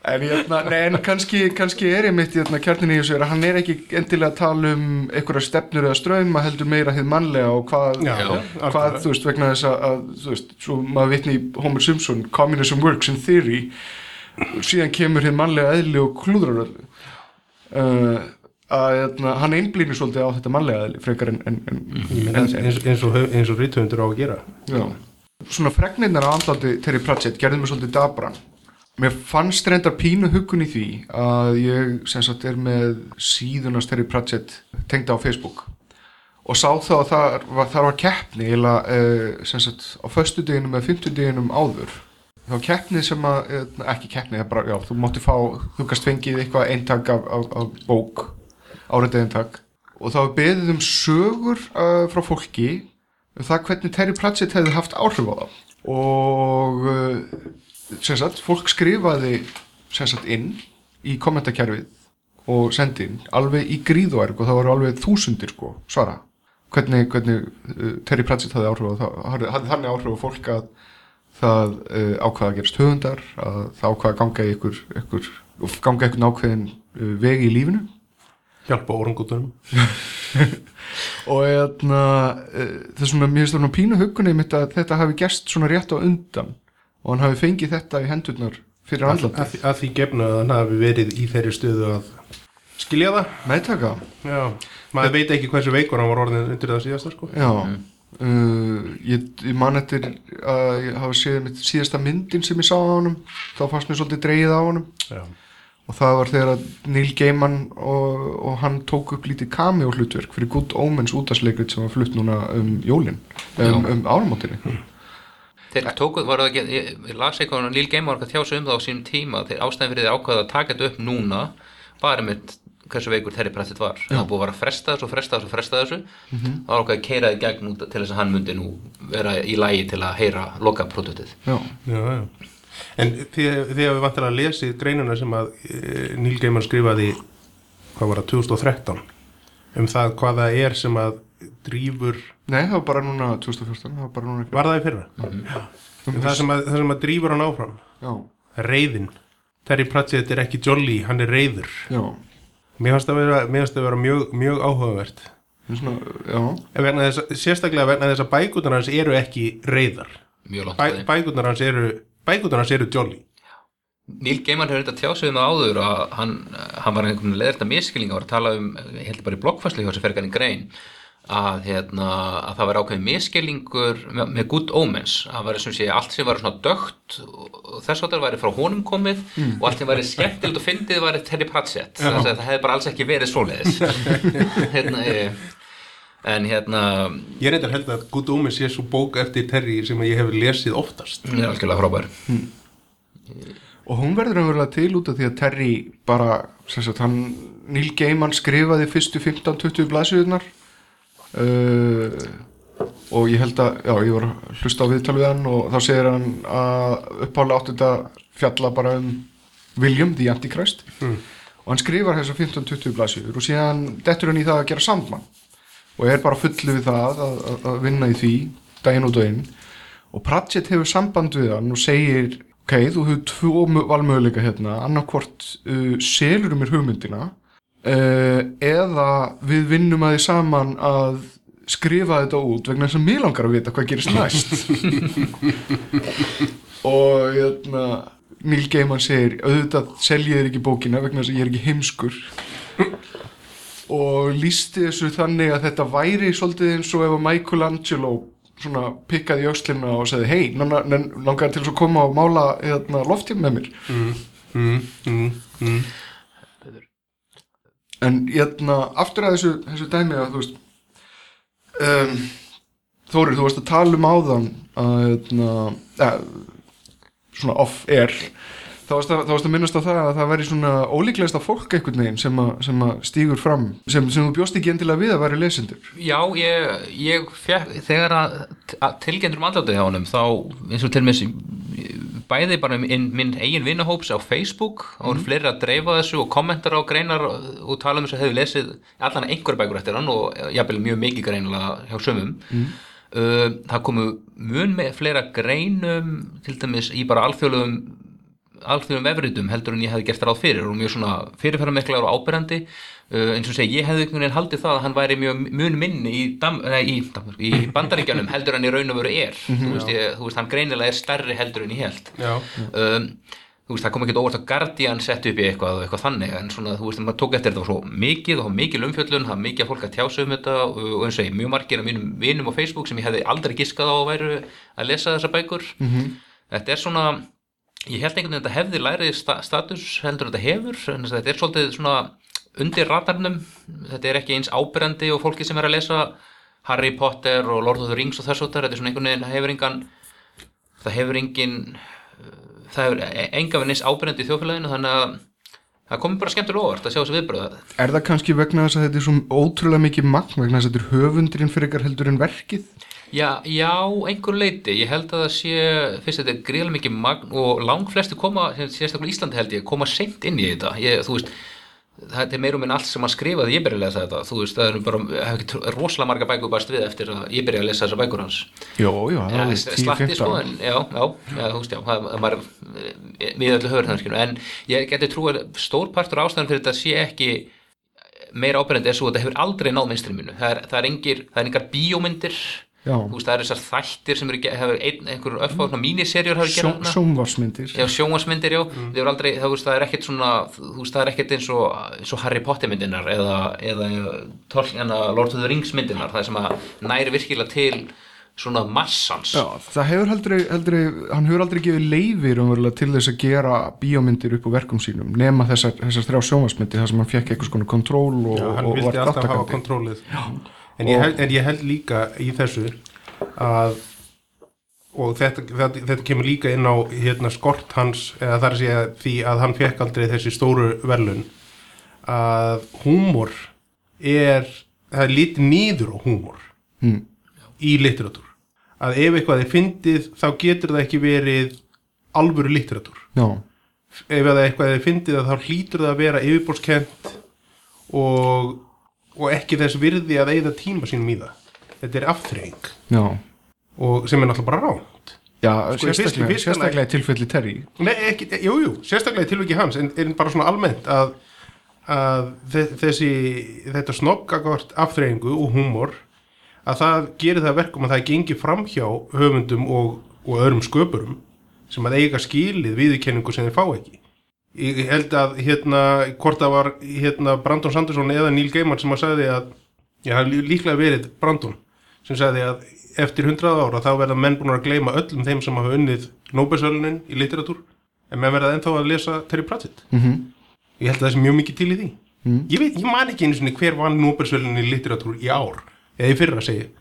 en, hérna, nei, en kannski, kannski er ég mitt í hérna, kjarninni í þessu að hann er ekki endilega að tala um einhverja stefnur eða ströym að heldur meira hið mannlega og hvað, Já, Já. hvað þú veist, vegna þess að, að þú veist, svo maður vitni í Homer Simpson Communism Works in Theory síðan kemur hið mannlega eðli og klúðrar öllu uh, að hérna, hann einblýnir svolítið á þetta mannlega eðli frekar en, en, en, en, eins, eins, og, og rítuðundur á að gera Já. Svona fregnirnar á andlandi Terry Pratchett gerði mig svolítið dabran. Mér fannst reyndar pínu huggun í því að ég sem sagt er með síðunast Terry Pratchett tengda á Facebook. Og sá þá að þar var, þar var keppni eða uh, sem sagt á föstudeginum eða fimmtudeginum áður. Þá keppni sem að, eh, ekki keppni, bara, já, þú mátti fá, þú gast fengið eitthvað eintak af, af, af bók, áreitið eintak og þá beðið um sögur uh, frá fólki um það hvernig Terry Pratchett hefði haft áhrif á það og sagt, fólk skrifaði sagt inn í kommentakerfið og sendi inn alveg í gríðverk og það voru alveg þúsundir sko, svara. Hvernig, hvernig uh, Terry Pratchett hafði áhrif hafði, hafði þannig áhrif á fólk að það uh, ákvaða að gerast höfundar að það ákvaða að ganga ykkur, ykkur ganga ykkur nákvæðin uh, vegi í lífinu. Hjálpa orungutunum [LAUGHS] og hérna, uh, þessum að mér finnst það pínu hugunni mitt að þetta hafi gerst svona rétt á undan og hann hafi fengið þetta í hendurnar fyrir andlandi að, að því gefnu að hann hafi verið í þeirri stöðu að skilja það. Meðtaka, já, maður veit ekki hversu veikur hann var orðin undir það síðasta sko. Já. Uh, ég, ég man eftir að ég hafa séð mitt síðasta myndin sem ég sá á honum. Þá fannst mér svolítið dreigið á já, og það var þegar að Neil Gaiman og, og hann tók upp lítið cameo hlutverk fyrir Good Omens útastleikrit sem var flutt núna um jólin um, um áramóttinni Þeir tókuð, var það ekki, ég, ég las eitthvað og Neil Gaiman var ekki að þjá sig um það á sínum tíma þeir ástæðin fyrir þeir ákvaða að taka þetta upp núna bara með hversu veikur Terry Pratchett var. Það var búið að vera að fresta þessu og fresta þessu og fresta þessu. Það var ákvaðið að keira í gegn út til þess að hann myndi nú vera í lægi til að heyra loka produktið já, já, já. en því, því að við vantar að lesi greinuna sem að e, Neil Gaiman skrifaði hvað var það, 2013 um það hvað það er sem að drífur, nei það var bara núna 2014, það var bara núna var það í fyrra? Já. það sem að, það sem að drífur hann áfram. Já, reyðin Terry Pratchett er ekki jolly, hann er reyður já, mér fannst það það vera mjög, mjög áhugavert. Svona, sérstaklega vegna þess að bækurnar hans eru ekki reyðar mjög langt Bæ, bækurnar hans eru bækurnar hans eru jolly. Neil Gaiman hefur þetta tjásið um það áður að hann, hann var einhvern veginn leðert að miskilninga var að tala um, ég held bara í bloggfæslu hjá þessu fergarinn grein að, hérna, að það var ákveðin miskilningur með, með good omens að var sem sé allt sem var svona dögt og þess að það væri frá honum komið og allt sem væri skemmtilegt og fyndið væri Terry Pratchett. Þess að það hefði bara alls ekki verið svoleiðis. [LAUGHS] Hérna, e, en hérna Ég reyndar held að Good Omens sé svo bók eftir Terry sem ég hef lesið oftast. Er algjörlega frábær. Og hún verður umverulega til út af því að Terry bara, sem sagt, hann Neil Gaiman skrifaði fyrstu 15-20 blæsuðunar uh, og ég held að já, ég var að hlusta á viðtal við hann og þá segir hann að uppálega áttu þetta fjalla bara um William, the Antichrist. Og hann skrifar þessar 15-20 blæsuður og síðan dettur hann í það að gera sandmann og er bara fullu við það að, að, að vinna í því daginn og inn. Og Pratchett hefur samband við hann og segir ok, þú hefur tvo mö- valmöguleika hérna. Annarkvort uh, selur mér hugmyndina eða við vinnum að því saman að skrifa þetta út vegna þess að mér langar að vita hvað gerist næst. [LAUGHS] Og hérna Neil Gaiman segir auðvitað selja þér ekki bókina vegna þess að ég er ekki heimskur. Og lísti þessu þannig að þetta væri svolítið eins og ef að Michelangelo svona pikkaði í öxlina og segði hei, langar til að koma og mála hérna, loftið með mér. Mm, mm, mm. En hérna, aftur að þessu, þessu dæmi að þú veist um, Þórir, þú varst að tala um áðan að hérna, ja, svona off-air þá varst, að, að minnast á það að það væri svona ólíklegasta fólk einhvern veginn sem, að, sem að stígur fram sem, sem þú bjóst ekki endilega við að væri lesendur. Já, ég, ég fekk, þegar að, að tilgjendur um andlátið hjá honum þá eins og til með bæði bara inn minn eigin vinnahóps á Facebook og voru fleiri að dreifa þessu og kommentar á greinar og tala um þess að hefur lesið allan einhverja bækur eftir hann og jafnvel mjög mikið greinilega hjá sömum uh, það komu mun með fleira greinum til dæmis í bara alþjóðlegum alþjóðum vefritum heldur en ég hefði gert ráð fyrir og mjög svona fyrirferðarmiklar og ábyrjandi uh, eins og segi, ég hefði einhvern veginn haldið það að hann væri mjög mun minni í, í, í [LAUGHS] bandaríkjanum heldur en í raun og veru er. Þú, veist, ég, þú veist, hann greinilega er stærri heldur en ég held. Um, þú veist, það kom ekkert óvart að Guardian sett upp í eitthvað, eitthvað þannig en svona, þú veist, maður tók eftir þetta svo mikið og mikil umfjöllun, það var mikið af fólk að tjása um þetta og, eins og ég, mjög margir af mínum vinum á Facebook sem ég hefði aldrei giskað á að væru að lesa þessar bækur. Þetta er svona ég held einhvern veginn að þetta hefði lærið sta status heldur þetta hefur, en að þetta er svolítið svona undir ratarnum þetta er ekki eins ábyrjandi og fólki sem er að lesa Harry Potter og Lord of the Rings og þess og þetta er svona einhvern veginn það hefur engan það hefur engin það hefur enga við neins ábyrjandi í þjófélaginu þannig að það komið bara skemmtilega óvart að sjá þessu viðbröða Er það kannski vegna þess að þetta er svo ótrúlega mikið magn vegna þess að þetta er höfundurinn fyrir ykkar heldur en verkið? Já, já, einhver leiti, ég held að það sé fyrst að þetta er gríðlega mikið magn og lang flesti koma, sérstaklega Íslandi held ég koma seint inn í þetta, ég, þú veist það er meir og minn allt sem að skrifa þegar ég byrja að lesa þetta, þú veist, það er bara hef ekki rosalega marga bækur bara við eftir að ég byrja að lesa þessar bækur hans. Jó, já, það er slatti 10-15 sko, en, já, já, já, þú veist, já, það maður við öllu höfur þannig, en ég geti trú að stór partur ástæðan fyrir þetta sé ekki meira ábyrjandi er svo að þetta hefur aldrei náð minnstriminu, það er, það er engir það er engar bíómyndir það er þessar þættir sem eru, hefur ein, einhver öfáðna míniserjur hafa Sjó, gerað hana sjónvarsmyndir Já, sjónvarsmyndir, já, það aldrei, það, veist, það er ekkert svona, þú veist, það er ekkert eins og, eins og Harry Potter myndinar eða, eða tólkjana Lord of the Rings myndinar, það sem að næri virkilega til svona massans. Já, það hefur aldrei, aldrei hann hefur aldrei gefið leifir umverulega til þess að gera bíómyndir upp á verkum sínum nema þessar, þessar þrjá sjónvarsmyndir þar sem hann fekk eitthvað svona kontról og, Já, hann og vildi alltaf hafa kontrólið en ég, held, en ég held líka í þessu að og þetta, þetta, þetta kemur líka inn á hérna, skort hans eða þar að segja því að hann fekk aldrei þessi stóru verlun að húmor er það er lítið nýður á húmor Mm. í litteratúr. Að ef eitthvað er fyndið þá getur það ekki verið alvöru litteratúr. Já, ef eitthvað er fyndið að þá hlýtur það að vera yfirbórskent og, og ekki þess virði að eigða tíma sínum í það. Þetta er afþreying. Já. Og sem er náttúrulega bara ránt Já, Sko, sérstaklega, fyrsta sérstaklega í tilfelli Terry. Nei, ekki, jú, jú, sérstaklega í tilviki hans en, en bara svona almennt að, að þe- þessi þetta snokkagort afþreyingu og húmor að það gerir það að verkum að það gengi framhjá höfundum og, og öðrum sköpurum sem að eiga skilið viðurkenningu sem þeir fá ekki ég held að hérna hvort það var hérna Brandon Sanderson eða Neil Gaiman sem að sagði að já, líklega verið Brandon sem sagði að eftir hundrað ára þá verða menn búin að gleyma öllum þeim sem hafa unnið Nobelsölunin í litteratúr en menn verða ennþá að lesa Terry Pratchett mm -hmm. ég held að það sé mjög mikið til í því Mm. ég, veit, ég man ekki einu svona hver vann Nobelsölunin í litteratúr í ár eða í fyrra segi ég.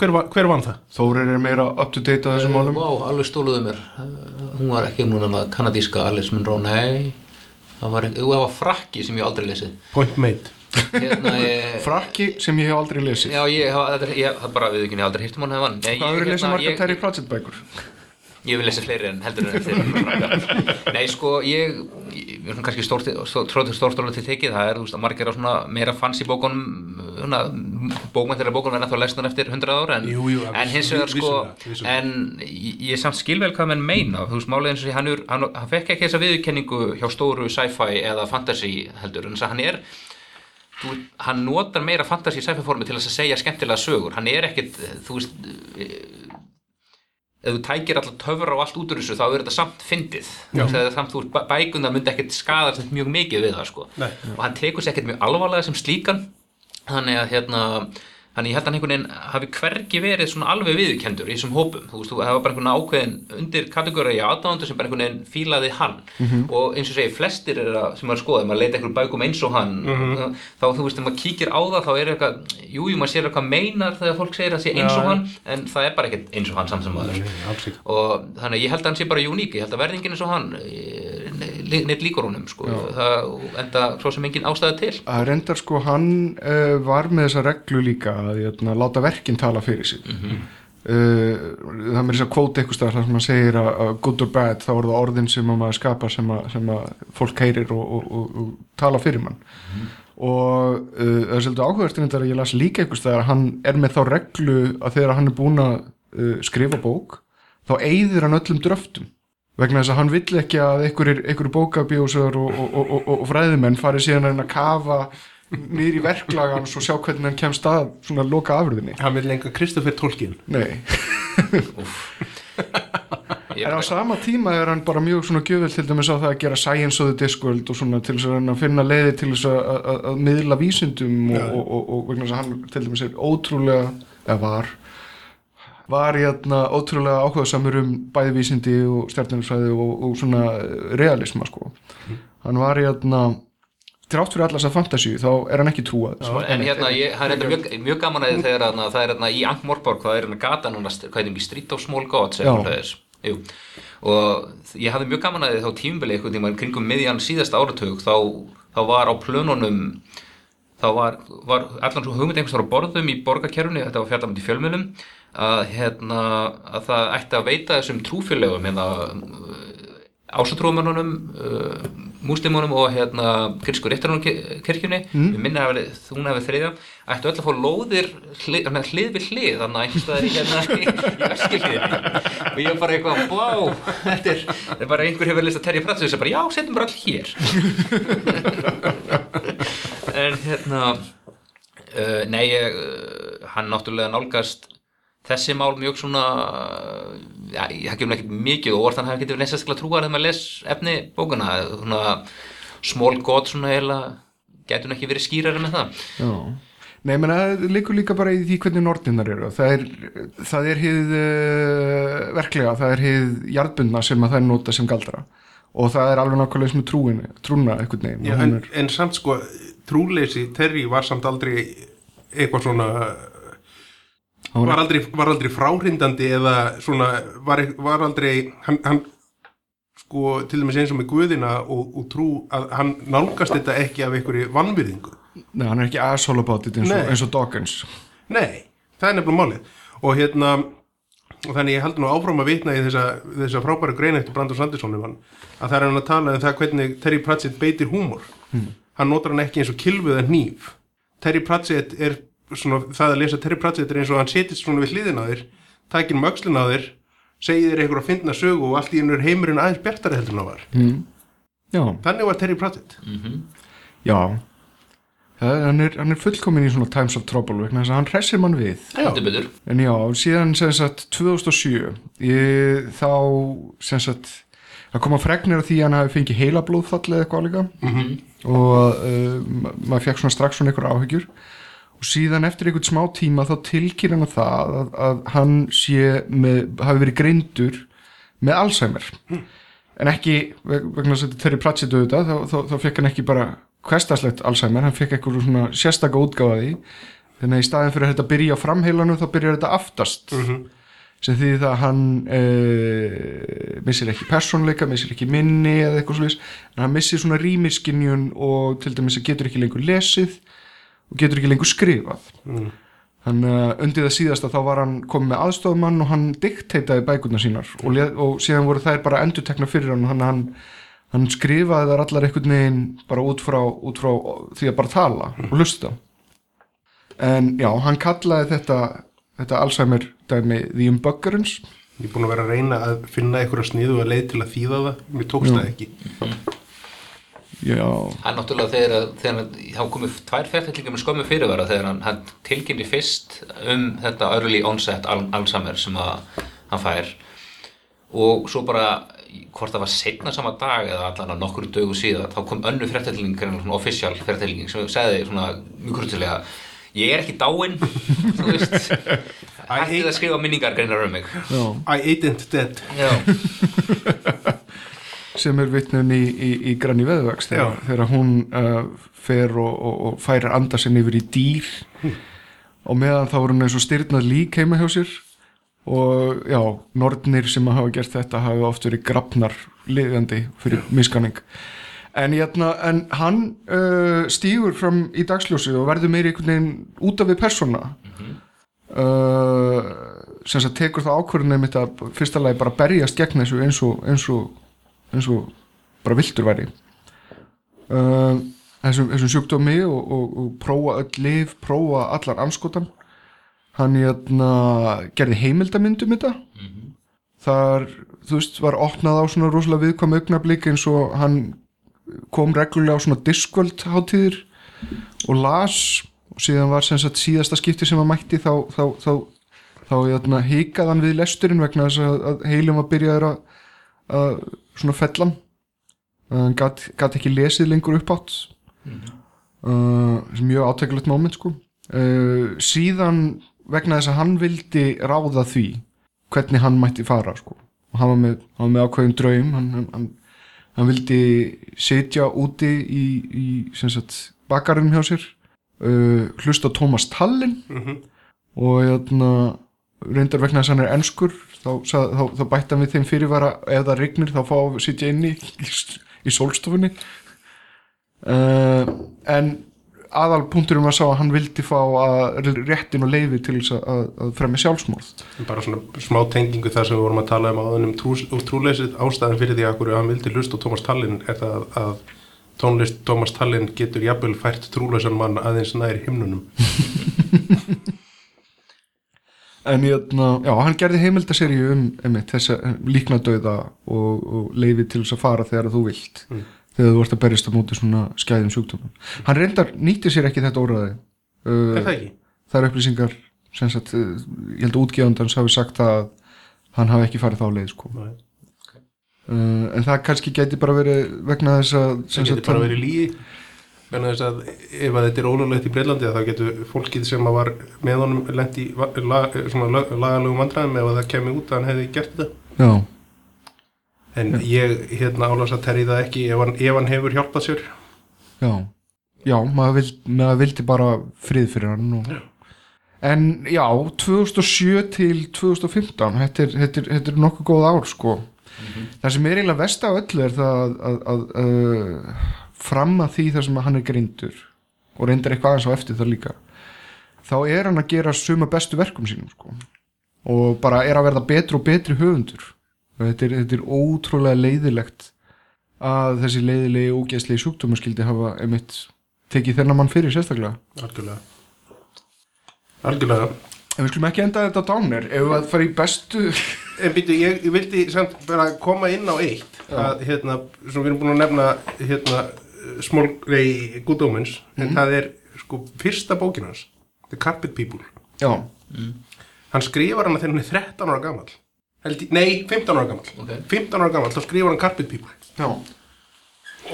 Hver, hver vann það? Þórir er meira up to date á þessum málum Vá, alveg stóluðu mér. Uh, Hún var ekki núna með kanadíska Alice Munro, nei. Það var, það var frakki sem ég aldrei lesið. Point made Hérna, ég, [LAUGHS] Frakki sem ég hef aldrei lesið já, ég, er- ég, það er bara við ekki, ég hef aldrei hýrt um hann. Nei, Hvað ég, hefur lesið hérna, margar ég- Terry Pratchett bækur? Ég vil lesa fleiri en heldur en þeir [LAUGHS] Nei, sko, ég ég er svona kannski stórt stórt stórt til tekið, það er, þú veist, að margir á svona meira fancy bókunum svona, bókmæntir af bókunum en þá lesnar eftir 100 ára en, Jú, jú, en hins vegar, sko vissulega. en ég, ég samt skilvel hvað menn meina. Þú veist, málið eins og því hann, er, hann, hann fekk ekki þessa viðurkenningu hjá stóru sci-fi eða fantasy heldur, en þess að hann er þú, hann notar meira fantasy sci-fi formi til að segja skemmtilega sögur. Hann er ekkit, þú veist ef þú tækir alltaf töfra og allt út úr þessu þá er þetta samt fyndið. Þegar samt þú veist bækunda myndi ekkert skada mjög mikið við það sko. Nei. og hann tekur sér ekkert mjög alvarlega sem slíkan. Þannig að hérna þannig ég held að einhvern veginn hafi hvergi verið svona alveg viðurkendur í þessum hópum. Þú veist, þú hefur bara einhvern ákveðin undir kategóri í aðdándu sem bara einhvern veginn fílaði hann. Og eins og segi, flestir er að, sem maður skoða, maður leita einhver bækum eins og hann þá þú veist, ef maður kíkir á það þá er eitthvað, jú, jú, maður sér eitthvað meinar þegar fólk segir að sé eins og hann en það er bara ekkert eins og hann samt sem maður og þannig ég held að hann sé bara uník ég held að verðingin eins og hann neitt líkur honum sko. það enda svo sem engin ástæða til. Að reyndar sko hann uh, var með þessa reglu líka að jötna, láta verkin tala fyrir sig. Uh, það með þess að kvóta eitthvað stað þar sem maður segir að, good or bad þá er það orðin sem að maður skapa sem að, sem að fólk heyrir og, og, og, og tala fyrir mann. Og uh, það er svolítið áhugavert reyndar að ég las líka eitthvað stað að hann er með þá reglu að þegar hann er búin að skrifa bók þá eyðir hann öllum dröftum vegna þess að hann vill ekki að einhverjir, bókabjósar og, og, og, og, og fræðimenn fari síðan að kafa niður í verklagans og sjá hvernig hann kemst að svona loka afröðinni Hann vil lenga Kristoffer Tolkien. Nei, [LAUGHS] en á sama tíma er hann bara mjög svona gjöfell til dæmis á það að gera science of the Discworld og svona til þess að finna leiði til þess að, að, að miðla vísindum og, og, og, og vegna þess að hann til dæmis er ótrúlega, eða var var hérna ótrúlega áhugaðsamur um bæði vísindi og stjarninsfræði og, og svona realisma sko. hann var hérna þrátt fyrir allas að fantasíu þá er hann ekki trúað sko. En hérna, ég, það er þetta mjög, mjög gaman að þegar þarna, það er hérna í Ankh-Morpork, það er hérna gata núna, hvað er það, Street of Small Gods, eða Já. hvað það er. Jú, og ég hafði mjög gaman að því þá tímubili einhvern tímann kringum miðjan síðasta áratug, þá, þá var á plönunum, þá var, var allan svo hugmynd einhvers þar á borðum í borgarkerfuni, þetta var fjallamönd í fjölmjölum, að, hérna, að það ætti að veita þessum trúfélögum, hérna, ásatrúumönunum, uh, múslimunum og hérna krinsku réttarunum-kirkjunni mm. við minna að hún hefði þriðja. Ættu öll að fá lóðir hlið, hérna, hlið við hlið þannig að einhvers staðar í hérna [LAUGHS] í, öskilhliðinni og ég var bara eitthvað, wow þetta er, þetta er bara einhver hefur list að terja pratsið þess að bara, já, setjum bara all hér. [LAUGHS] En hérna uh, nei, ég, uh, hann náttúrulega nálgast þessi mál mjög svona já, ég hef ekki mikið og orðan hafi getið neins að trúa þegar maður les efni bókuna svona small god svona eiginlega getur ekki verið skýrari með það Já. Nei, menn það liggur líka bara í því hvernig nortinnar eru. Það er, það er hið uh, verklega, það er hið jarðbundna sem að það er nota sem galdra og það er alveg nákvæmlega sem trúin, trúna eitthvað. Já, en, en samt sko trúleysi Terry var samt aldrei eitthvað svona var- aldrei, var aldrei fráhrindandi eða svona var, var aldrei hann, hann sko til dæmis eins og með Guðina og, og trú að hann nálgast þetta ekki af einhverju vannvirðingu Nei, hann er ekki asshole about it eins og, eins og Dawkins. Nei, það er nefnilega málið. Og hérna og þannig ég haldi nú áfram að vitna í þessa, þessa frábæra grein eftir Brandon Sanderson um hann að það er hann að tala um það hvernig Terry Pratchett beitir húmor. Hann notar hann ekki eins og kilfuð en hníf. Terry Pratchett er svona, það að lesa Terry Pratchett er eins og hann setist svona við hliðina á þér takir möxlin á þér segir þér einhver að finna sögu og allt í ennur heimurinn aðeins bjartari heldur en það var. Já, þannig var Terry Pratchett. Já. Það, hann, er, hann er fullkomin í svona times of trouble vegna þess að hann hressir mann við. betur. En já, síðan sem sagt 2007 ég, þá sem sagt það koma fregnir af því að hann hafi fengið heila blóðfall eða eitthvað líka. -hmm. og uh, ma- maður fekk svona strax svona einhver áhyggjur og síðan eftir einhvern smá tíma þá tilkýr hann að það að, að hann sé með, hafi verið greindur með Alzheimer. En ekki veg- vegna þess að þetta þeirri platsið auðvitað þá, þá, þá fekk hann ekki bara hverstaslegt Alzheimer, hann fekk eitthvað svona af því. Þannig að í staðin fyrir að þetta byrja á framheilanum þá byrjar þetta aftast. Sem því það að hann uh, missir ekki persónleika, missir ekki minni eða eitthvað slúðis, en hann missir svona rýmiskinjun og til dæmis að getur ekki lengur lesið og getur ekki lengur skrifað. Þannig að undir það síðasta þá var hann komið með aðstofmann og hann dikteitaði bækurnar sínar og, og síðan voru þær bara endurtekna fyrir hann þannig að hann, hann skrifaði þar allar einhvern veginn bara út frá, út frá því að bara tala og lusta en já, hann kallaði þetta þetta Alzheimer dæmi The Unbuggerins. Ég er búin að vera að reyna að finna einhverja sniðu að leið til að þýða það. Mér tókst það ekki hann náttúrulega þegar, þegar hann- þá komið tvær fjartællingar með skömmu fyrirvara þegar hann, hann tilkynnti fyrst um þetta early onset al Alzheimer sem að hann fær. Og svo bara hvort það var setna sama dag eða allan að nokkur dögu síðan þá kom önnu fjartælling, svona official fjartælling sem segði svona mjög kurtilega ég er ekki dáinn [LAUGHS] þú veist. Hættið að skrifa minningar greinar um mig. I ain't dead [LAUGHS] sem er vitnun í, í, í Granny Veðvax þegar, Já. þegar hún uh, fer og, og, og færir anda sinni yfir í dýr. Og meðan þá er hún eins og styrnað lík heima hjá sér. Og já, nornir sem hafa gert þetta hafa oft verið grafnar liðandi fyrir miskanning en, jæna, en hann uh, stígur fram í dagsljósið og verður meiri einhvern veginn út af við persóna uh, sem tekur það að fyrsta lagi bara berjast gegn þessu eins og, eins og, eins og bara viltur væri. Uh, þessum, þessum sjúkdómi og, og, og prófa öll lif, prófa allar anskotan hann hérna, gerði heimildamyndum þetta. Þar þú veist, var opnað á svona rosalega viðkvæm augnablík eins og hann kom reglulega á svona Discworld hátíðir og las. Og síðan var sem sagt síðasta skipti sem hann mætti þá, þá, þá, þá hikaði hann við lesturinn vegna þess að, að heilum var byrjaður að, að svona fellan. Hann gat ekki lesið lengur upp átt uh, sem mjög átækulegt moment sko. Uh, síðan vegna þess að hann vildi ráða því hvernig hann mætti fara sko. Og hann var með, hann var með ákveðin draum. Hann, hann, hann, vildi sitja úti í, í bakarinn hjá sér uh, hlusta á Thomas Tallinn. Og jæna, reyndar vegna þess að hann er enskur þá, þá, þá, bætti hann við þeim fyrirvara ef það rignir þá fá að sitja inni í, í sólstofunni. Uh, en aðal punkturum var sá að hann vildi fá að, réttin og leiði til þess að, að fremja sjálfsmorð. Bara svona smá tengingu þar sem við vorum að tala um áðunum og trúleysið ástæðan fyrir því að hverju hann vildi lust og Thomas Tallinn er það að tónlist Thomas Tallinn getur jafnvel fært trúleysan mann aðeins nær himnunum [LAUGHS] en jæna, já, hann gerði heimildaseríu um einmitt, þessa líknadauða og, og leiði til þess að fara þegar þú vilt þegar þú ert að berjast á móti svona skæðum sjúkdómum hann reyndar nýtti sér ekki þetta óraði uh, er það ekki? það er upplýsingar sagt, uh, ég held að útgefandans hafi sagt að hann hafi ekki farið þá leið sko. Nei. uh, en það kannski geti bara verið vegna þess að það getur bara verið lígi Þess að ef að þetta er ólulegt í Breitlandi þá getur fólkið sem að var með honum lent í lag, lagalögum vandræðum ef að það kemur út að hann hefði gert þetta. Já, en ég hérna álasa terri það ekki ef hann, ef hann hefur hjálpað sér. Já. Já, maður, vild, maður vildi bara frið fyrir hann og... en já, 2007 til 2015 þetta er, þetta er, þetta er nokkuð góð ár sko. Það sem er eiginlega vest á öllu er það að, að, að, að fram að því þar sem hann er grindur og reyndar eitthvað aðeins á eftir það líka þá er hann að gera suma bestu verkum sínum sko. Og bara er að verða betri og betri höfundur. Og þetta er, þetta er ótrúlega leiðilegt að þessi leiðilegi og ógeðslegi sjúkdóma skildi hafa einmitt tekið þennan mann fyrir sérstaklega. Algjörlega. Algjörlega. En við skulum ekki enda þetta dánir. Ef við að fara í bestu [LAUGHS] En býtu, ég, ég vildi samt bara koma inn á eitt. Að hérna, sem við erum búin að nefna hérna, Small Grey Good Omens en það er sko fyrsta bókin hans The Carpet People. Já, hann skrifar hana þegar hann er 13 ára gamall. Held, í- nei, 15 ára gamall. Ok. 15 ára gamall, þá skrifar hann Carpet People. Já,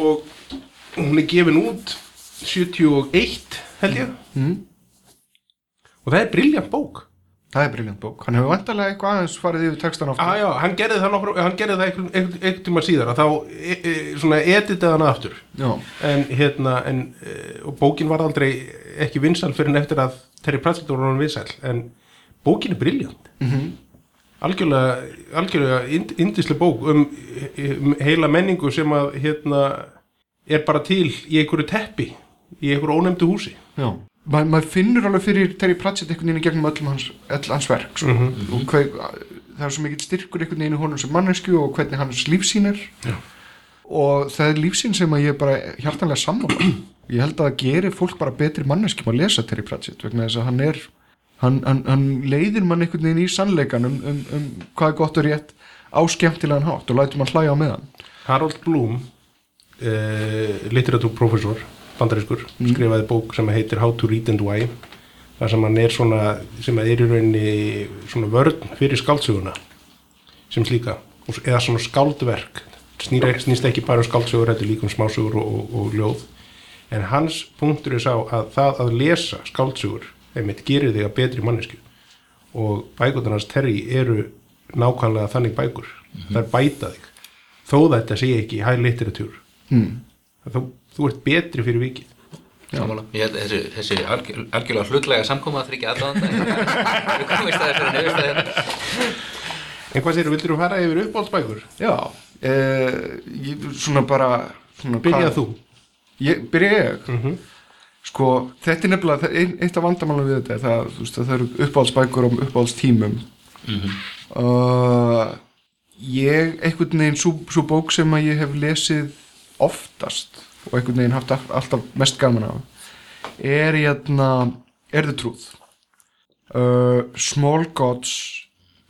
og hún er gefin út 71 held ég. Mm. og það er briljant bók það er briljant bók. Hann hefur vantarlega eitthvað aðeins farið yfir textan aftur. Ah, já, hann gerði það nokkur, hann gerði það einhvern einhvern- einhvern tíma síðar að þá e, e, svona editaði hann aftur. Já, en hérna en, e, og bókin var aldrei ekki vinsæl fyrir en eftir að Terry Pratchett var hann vinsæl en bókin er briljant Mhm. algjörlega algjörlega ind, indislega bók um, um heila menningu sem að hérna er bara til í einhverju teppi í einhverju ónefndu húsi. Já Ma, maður finnur alveg fyrir Terry Pratchett einhvern veginn gegnum öllum hans, öll hans verk sko. og hver, það er svo mikill styrkur einhvern veginn í honum sem mannesku og hvernig hans lífsýn er Já. og það er lífsýn sem að ég bara hjartanlega sammála ég held að það gerir fólk bara betri manneskjum að lesa Terry Pratchett vegna þess að hann er hann, hann, hann leiðir mann einhvern veginn í sannleikan um, um, um hvað er gott og rétt á skemmtilegan hátt og lætur mann hlæja á meðan Harold Bloom uh, literatúrprofessor bandarískur, skrifaði bók sem heitir How to Read and Why þar sem hann er svona sem er í rauninni svona vörn fyrir skáldsöguna sem slíka og- eða svona skáldverk. Snýr, snýst ekki bara um skáldsögur þetta er líka um smásögur og, og, og ljóð. En hans punktur er sá að það að lesa skáldsögur einmitt gerir þig að betri mannesku og bækurnar hans Terry eru nákvæmlega þannig bækur. Það er bæta þig. Þó þetta sé ekki high literature. Mm. þú, þú ert betri fyrir vikið. Ég þessi, þessi algjör, algjörlega hlutlega samkoma þryggja aðdáðanda [LAUGHS] við komist að þessu nefnist að en hvað segir, vildur þú fara yfir uppbóldsbækur? já eh, ég, svona bara svona, byrjað hvað- þú. Ég, byrja ég? Mm Sko, þetta er nefnilega, það- ein, eitt af vandamálum við þetta er það, veist, að það eru uppáhaldsbækur og uppáhaldstímum. Uh, ég, einhvern veginn svo, svo bók sem að ég hef lesið oftast og einhvern veginn haft all- alltaf mest gaman af. Er hérna, er The Truth uh, Small Gods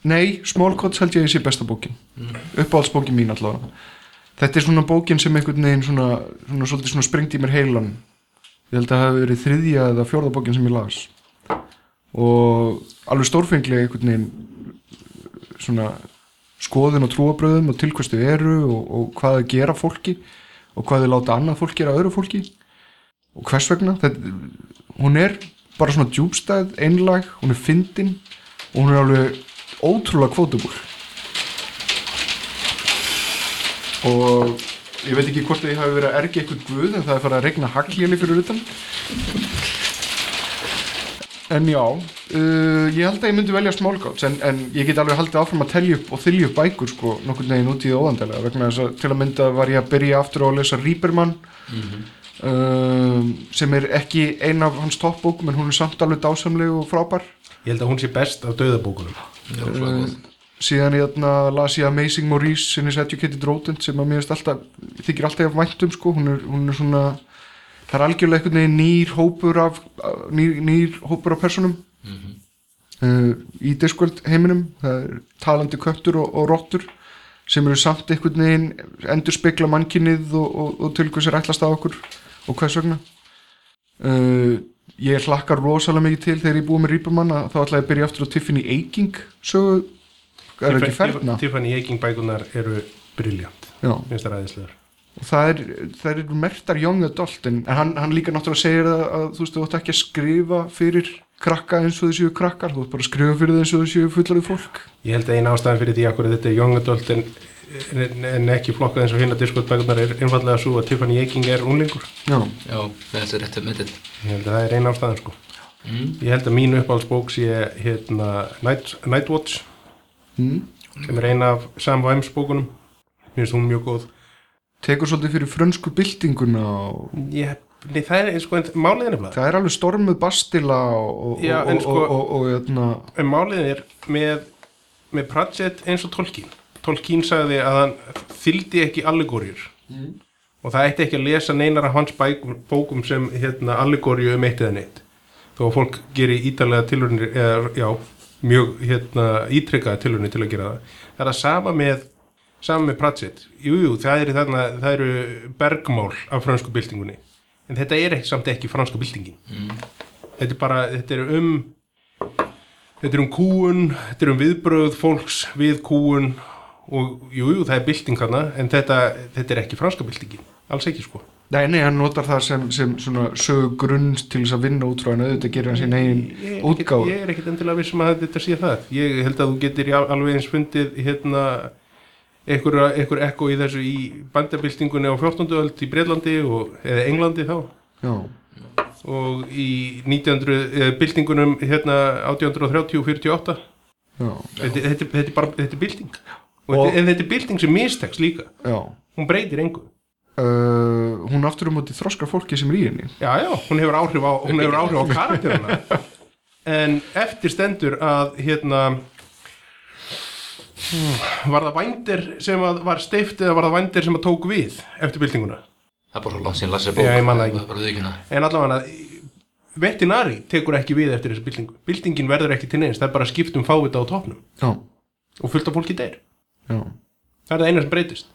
nei, Small Coats held ég að sé besta bókin. Uppáhaldsbókin mín allavega. Þetta er svona bókin sem einhvern veginn svona, svona, svona, svona springt í mér heilan. Ég held að það hafi verið þriðja eða fjórða bókin sem ég las. Og alveg stórfenglega einhvern veginn svona skoðun og trúabröðum og til hvers þau eru og, og hvað þau gera fólki og hvað þau láta annað fólk gera öðru fólki? Og hvers vegna? Þetta, hún er bara svona djúbstæð, einlag, hún er fyndin og hún er alveg ótrúlega kvótubúl og ég veit ekki hvort að ég hafi verið að ergi eitthvað guð en það er farið að regna haglíli fyrir utan en já uh, ég held að ég myndi velja smálgáts en, en ég get alveg haldið áfram að telja upp og þylja upp bækur sko nokkur neginn út í það óðandalega vegna þess að til að mynda var ég að byrja aftur á að lesa Rýpermann um, sem er ekki ein af hans toppbókum en hún er samt alveg dásamleg og frábær. Ég held að hún sé best af döðabókunum uh, síðan ég þarna las ég Amazing Maurice in his Educated Rodent sem að mér alltaf, þykir alltaf af væntum sko, hún er, hún er svona það er algjörlega einhvern veginn nýr hópur af nýr, nýr hópur af personum uh, í Discworld heiminum það er talandi köttur og, og rottur sem eru samt einhvern veginn endur spekla mannkinnið og, og, og til hvers er ætlast á okkur og hvers vegna. Uh, ég hlakkar rosalega mikið til þegar ég búið með Rýpermann að þá ætla ég að byrja aftur á Tiffany Aching sögu, er það ekki ferna Tiffany Haking bækunar eru briljant já, finnst það ræðislegar og það er, það er mertar young adult en, hann, hann líka náttúrulega segir að, að þú veist, þú ætti ekki að skrifa fyrir krakka eins og þessu krakkar, þú ætti bara að skrifa fyrir þessu þessu fullarið fólk. Ég held að eina ástæðan fyrir því að þetta er young adult en, en, en ekki flokkað eins og hinna Discord bækunar er einfallega svo að Tiffany Haking er unlingur já, Já, þetta er rétt um þetta Ég held að það er eina ástæðan sko. Ég held að mín uppáhaldsbók sé hérna Night, Nightwatch mm. sem er eina af Sam Vimes bókunum. Mér finnst hún mjög góð tekur svolítið fyrir frönsku byltinguna og Ég, nei, það er sko, en málið er nefnilega það er alveg stormuð bastila og, Já, og, en sko- og, og, og, og, En málið er með, með Pratchett eins og Tolkien. Tolkien sagði að hann þyldi ekki allegóriur og það ætti ekki að lesa neinar af hans bækum, bókum sem hérna, allegóriu um eitt eða neitt. Þó að fólk gerir ítalega tilhörnir eða já, mjög hérna, ítrykkaða tilhörnir til að gera það. Það er að sama með sama með Pratchett, jújú, jú, það, er þarna, það eru bergmál af fransku byltingunni. En þetta er ekki, samt ekki franska byltingin. Þetta er bara, þetta er um Þetta er um kúun, þetta er um viðbröð fólks við kúun og jú, jú, það er bylting hana en þetta, þetta er ekki franska byltingin, alls ekki sko. nei, nei, hann notar það sem, sem svona sögu grunn til þess að vinna út frá hann auðvitað gerir hann sín ekkit- útgáfu. Ég er ekkit endilega vissum að þetta sé það. Ég held að þú getur alveg eins fundið hérna einhver, ekko í þessu í bandabyltingunni á 14. öld í Breitlandi og, eða Englandi þá. Já, og í 1900 eða byltingunum hérna 1830 og 48 já, þetta, þetta, þetta er bara, þetta er bylting. Og, Og- þetta, en þetta er bylting sem mistekst líka. Já. Hún breytir engu. Uh, hún aftur um móti þroskar fólki sem er í henni. Já, já, hún hefur áhrif á, hún hefur áhrif á karakterina [LAUGHS] en eftir stendur að hérna var það vændir sem að var steift eða var það vændir sem að tók við eftir byltinguna? Það er bara svo langt síðan lasið bók. Já, ég man það ekki. En allavega vettinari tekur ekki við eftir þessu byltingu. Byltingin verður ekki til neins, það er bara skipt um fávita á topnum já, og fullt af fólki deyr. Já, það er það eina sem breytist.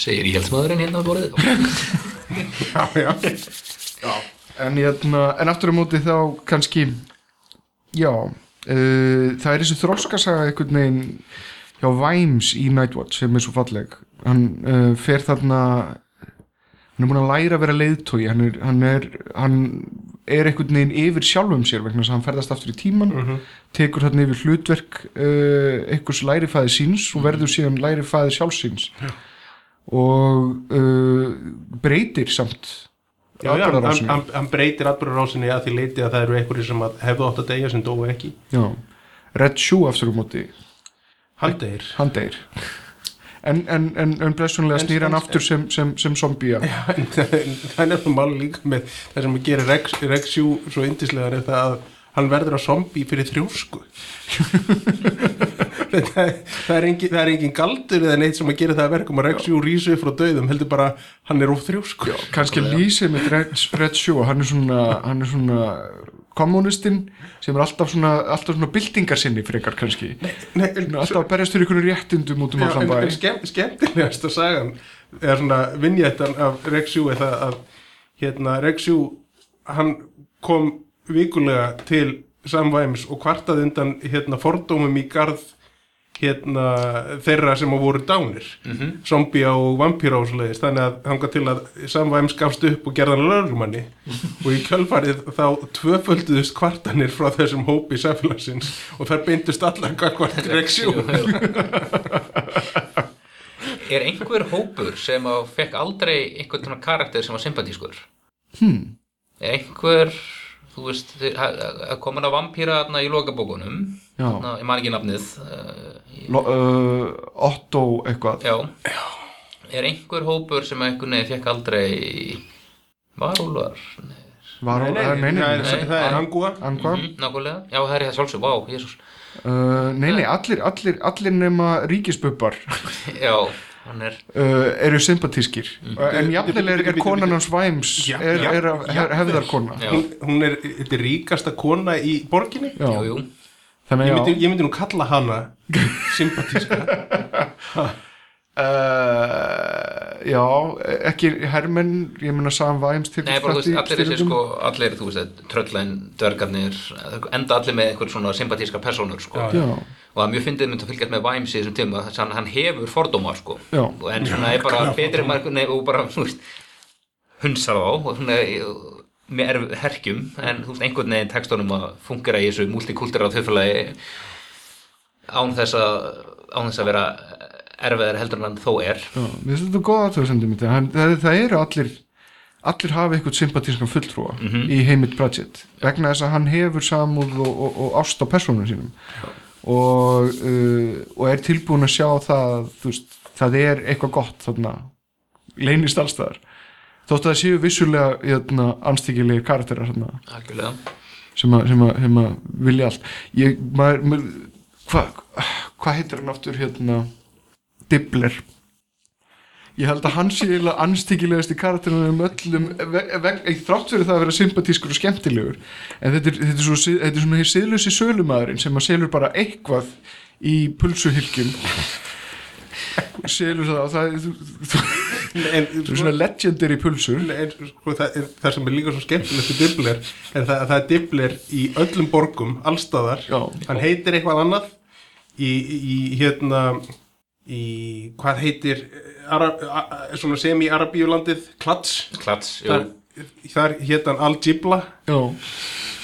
Segir íhaldsmaðurinn hérna á borðið? [LAUGHS] Já, já. en, hérna, en aftur um móti þá kannski já uh, það er þessi þroskasaga einhvern veginn hjá Vimes í Nightwatch sem er svo falleg. Hann uh, fer þarna hann er búin að læra að vera leiðtói hann er, hann er, hann er einhvern veginn yfir sjálfum sér vegna þess að hann ferðast aftur í tíman tekur þarna yfir hlutverk uh, einhvers lærifæði síns og verður síðan lærifæði sjálfsíns og uh, breytir samt Já, já, hann, hann, hann breytir atbyrðarásinni að því leiti að það eru einhverjir sem að hefðu átt að deyja sem dóu ekki. Já, Red Shoe aftur um móti hann deyr. En, en, en, en blessunlega En- snýr hann aftur sem, sem, sem zombie en það er nefnilega máli líka með það sem að gera Rex, Rexjú svo yndislega er það að hann verður að zombi fyrir þrjósku. [LAUGHS] Það, það, er engin, það er engin galdur eða neitt sem að gera það að verkum að Rexjú rísu upp frá döðum heldur bara hann er of þrjósku kannski lýsið með Red Shoe hann er svona, svona kommunistinn sem er alltaf svona, alltaf svona byltingarsinni frekar kannski. Nei, Svona alltaf að berjast fyrir einhvern réttindum út um allan bæ. en skemm, skemmtilegasta sagan er svona vinnjættan af Rexjú er það að hérna Rexjú hann kom vikulega til Sam Vimes og kvartaði undan hérna fordómum í garð hérna þeirra sem að voru dánir -hmm. zombia og vampíra og svoleiðis þannig að hann gaf til að Sam Vimes gafst upp og gerði hann lögrumanni og í kjölfarið þá tvöfölduðust kvartanir frá þessum hópi samfélagsins og þær beindust allar hvart Rexjú Er einhver hópur sem að fekk aldrei einhvern karakter sem var sympatískur? Hmm. Er einhver, þú veist, komin að vampýra þarna í lokabókunum, Já. ég man ekki nafnið, uh, Lo, uh, Otto eitthvað já. Er einhver hópur sem einhvern veginn fekk aldrei varúlvar? Var, Nei, nei, nei, nei, það er, nei, það er angúa? Mm, nákvæmlega, já það er það sjálfsög, vá, jésús. Uh, nei, nei, allir, allir, allir nema ríkisbubbar Já, hann er, uh, eru sympatískir. Mm. en jafnvel er, er konan hans Væms Já, er, já, er, hefðarkona já, hún, hún er, þetta er ríkasta kona í borginni? Já. jú. þannig ég myndi, já ég myndi nú kalla hana sympatíska [LAUGHS] uh, já, ekki hermenn, ég meina Sam til Nei, bara þú veist, allir þessi sko, allir, þú veist, tröllæn, dörgarnir, enda allir með einhver svona sympatíska personur, sko. já, og það er mjög fyndið mynd að fylgjast með Vimes í þessum tíma þess að hann- hann hefur fordóma sko. Já. og en svona er bara betri margur nei, og bara þú veist, hunsar þá og svona með erf, herkjum en þú veist einhvern veginn tekstunum að fungera í þessu multikultúra þjóðfélagi án þess að án þess að vera erfiðar heldur en hann þó er. Já, mér finnst þetta góða aðtöðsendum það, það, eru allir allir hafa eitthvað sympatískan fulltrúa í heimitt budget vegna þess að hann hefur samúð og, og, og ást á persónum sínum. Og, uh, og er tilbúin að sjá það veist, það er eitthvað gott þarna leynist allstaðar þótt að það séu vissulega hérna, anstíkilegir karakterar þarna, sem, að, vilja allt. Ég, maður, maður hvað hva heitir hann aftur hérna Dibbler ég held að hann sé eiginlega anstíkilegast í karakterinu um öllum ve, þrátt fyrir það að vera sympatískur og skemmtilegur. En þetta er, þetta er, svo, þetta er svona hér siðlusi sölumæðurinn sem að selur bara eitthvað í pulsuhylgjum. Selur það og það er, er svona legendary pulsur. En, sko, það, er, það sem er líka svo skemmtilegt í Dibbler er það að það er Dibbler í öllum borgum, allstaðar Já. hann heitir eitthvað annað í, í hérna í hvað heitir Arab, a, a, svona semi-arabíulandið Klats klats, þar, þar hétt hann Al-Jibla. Já,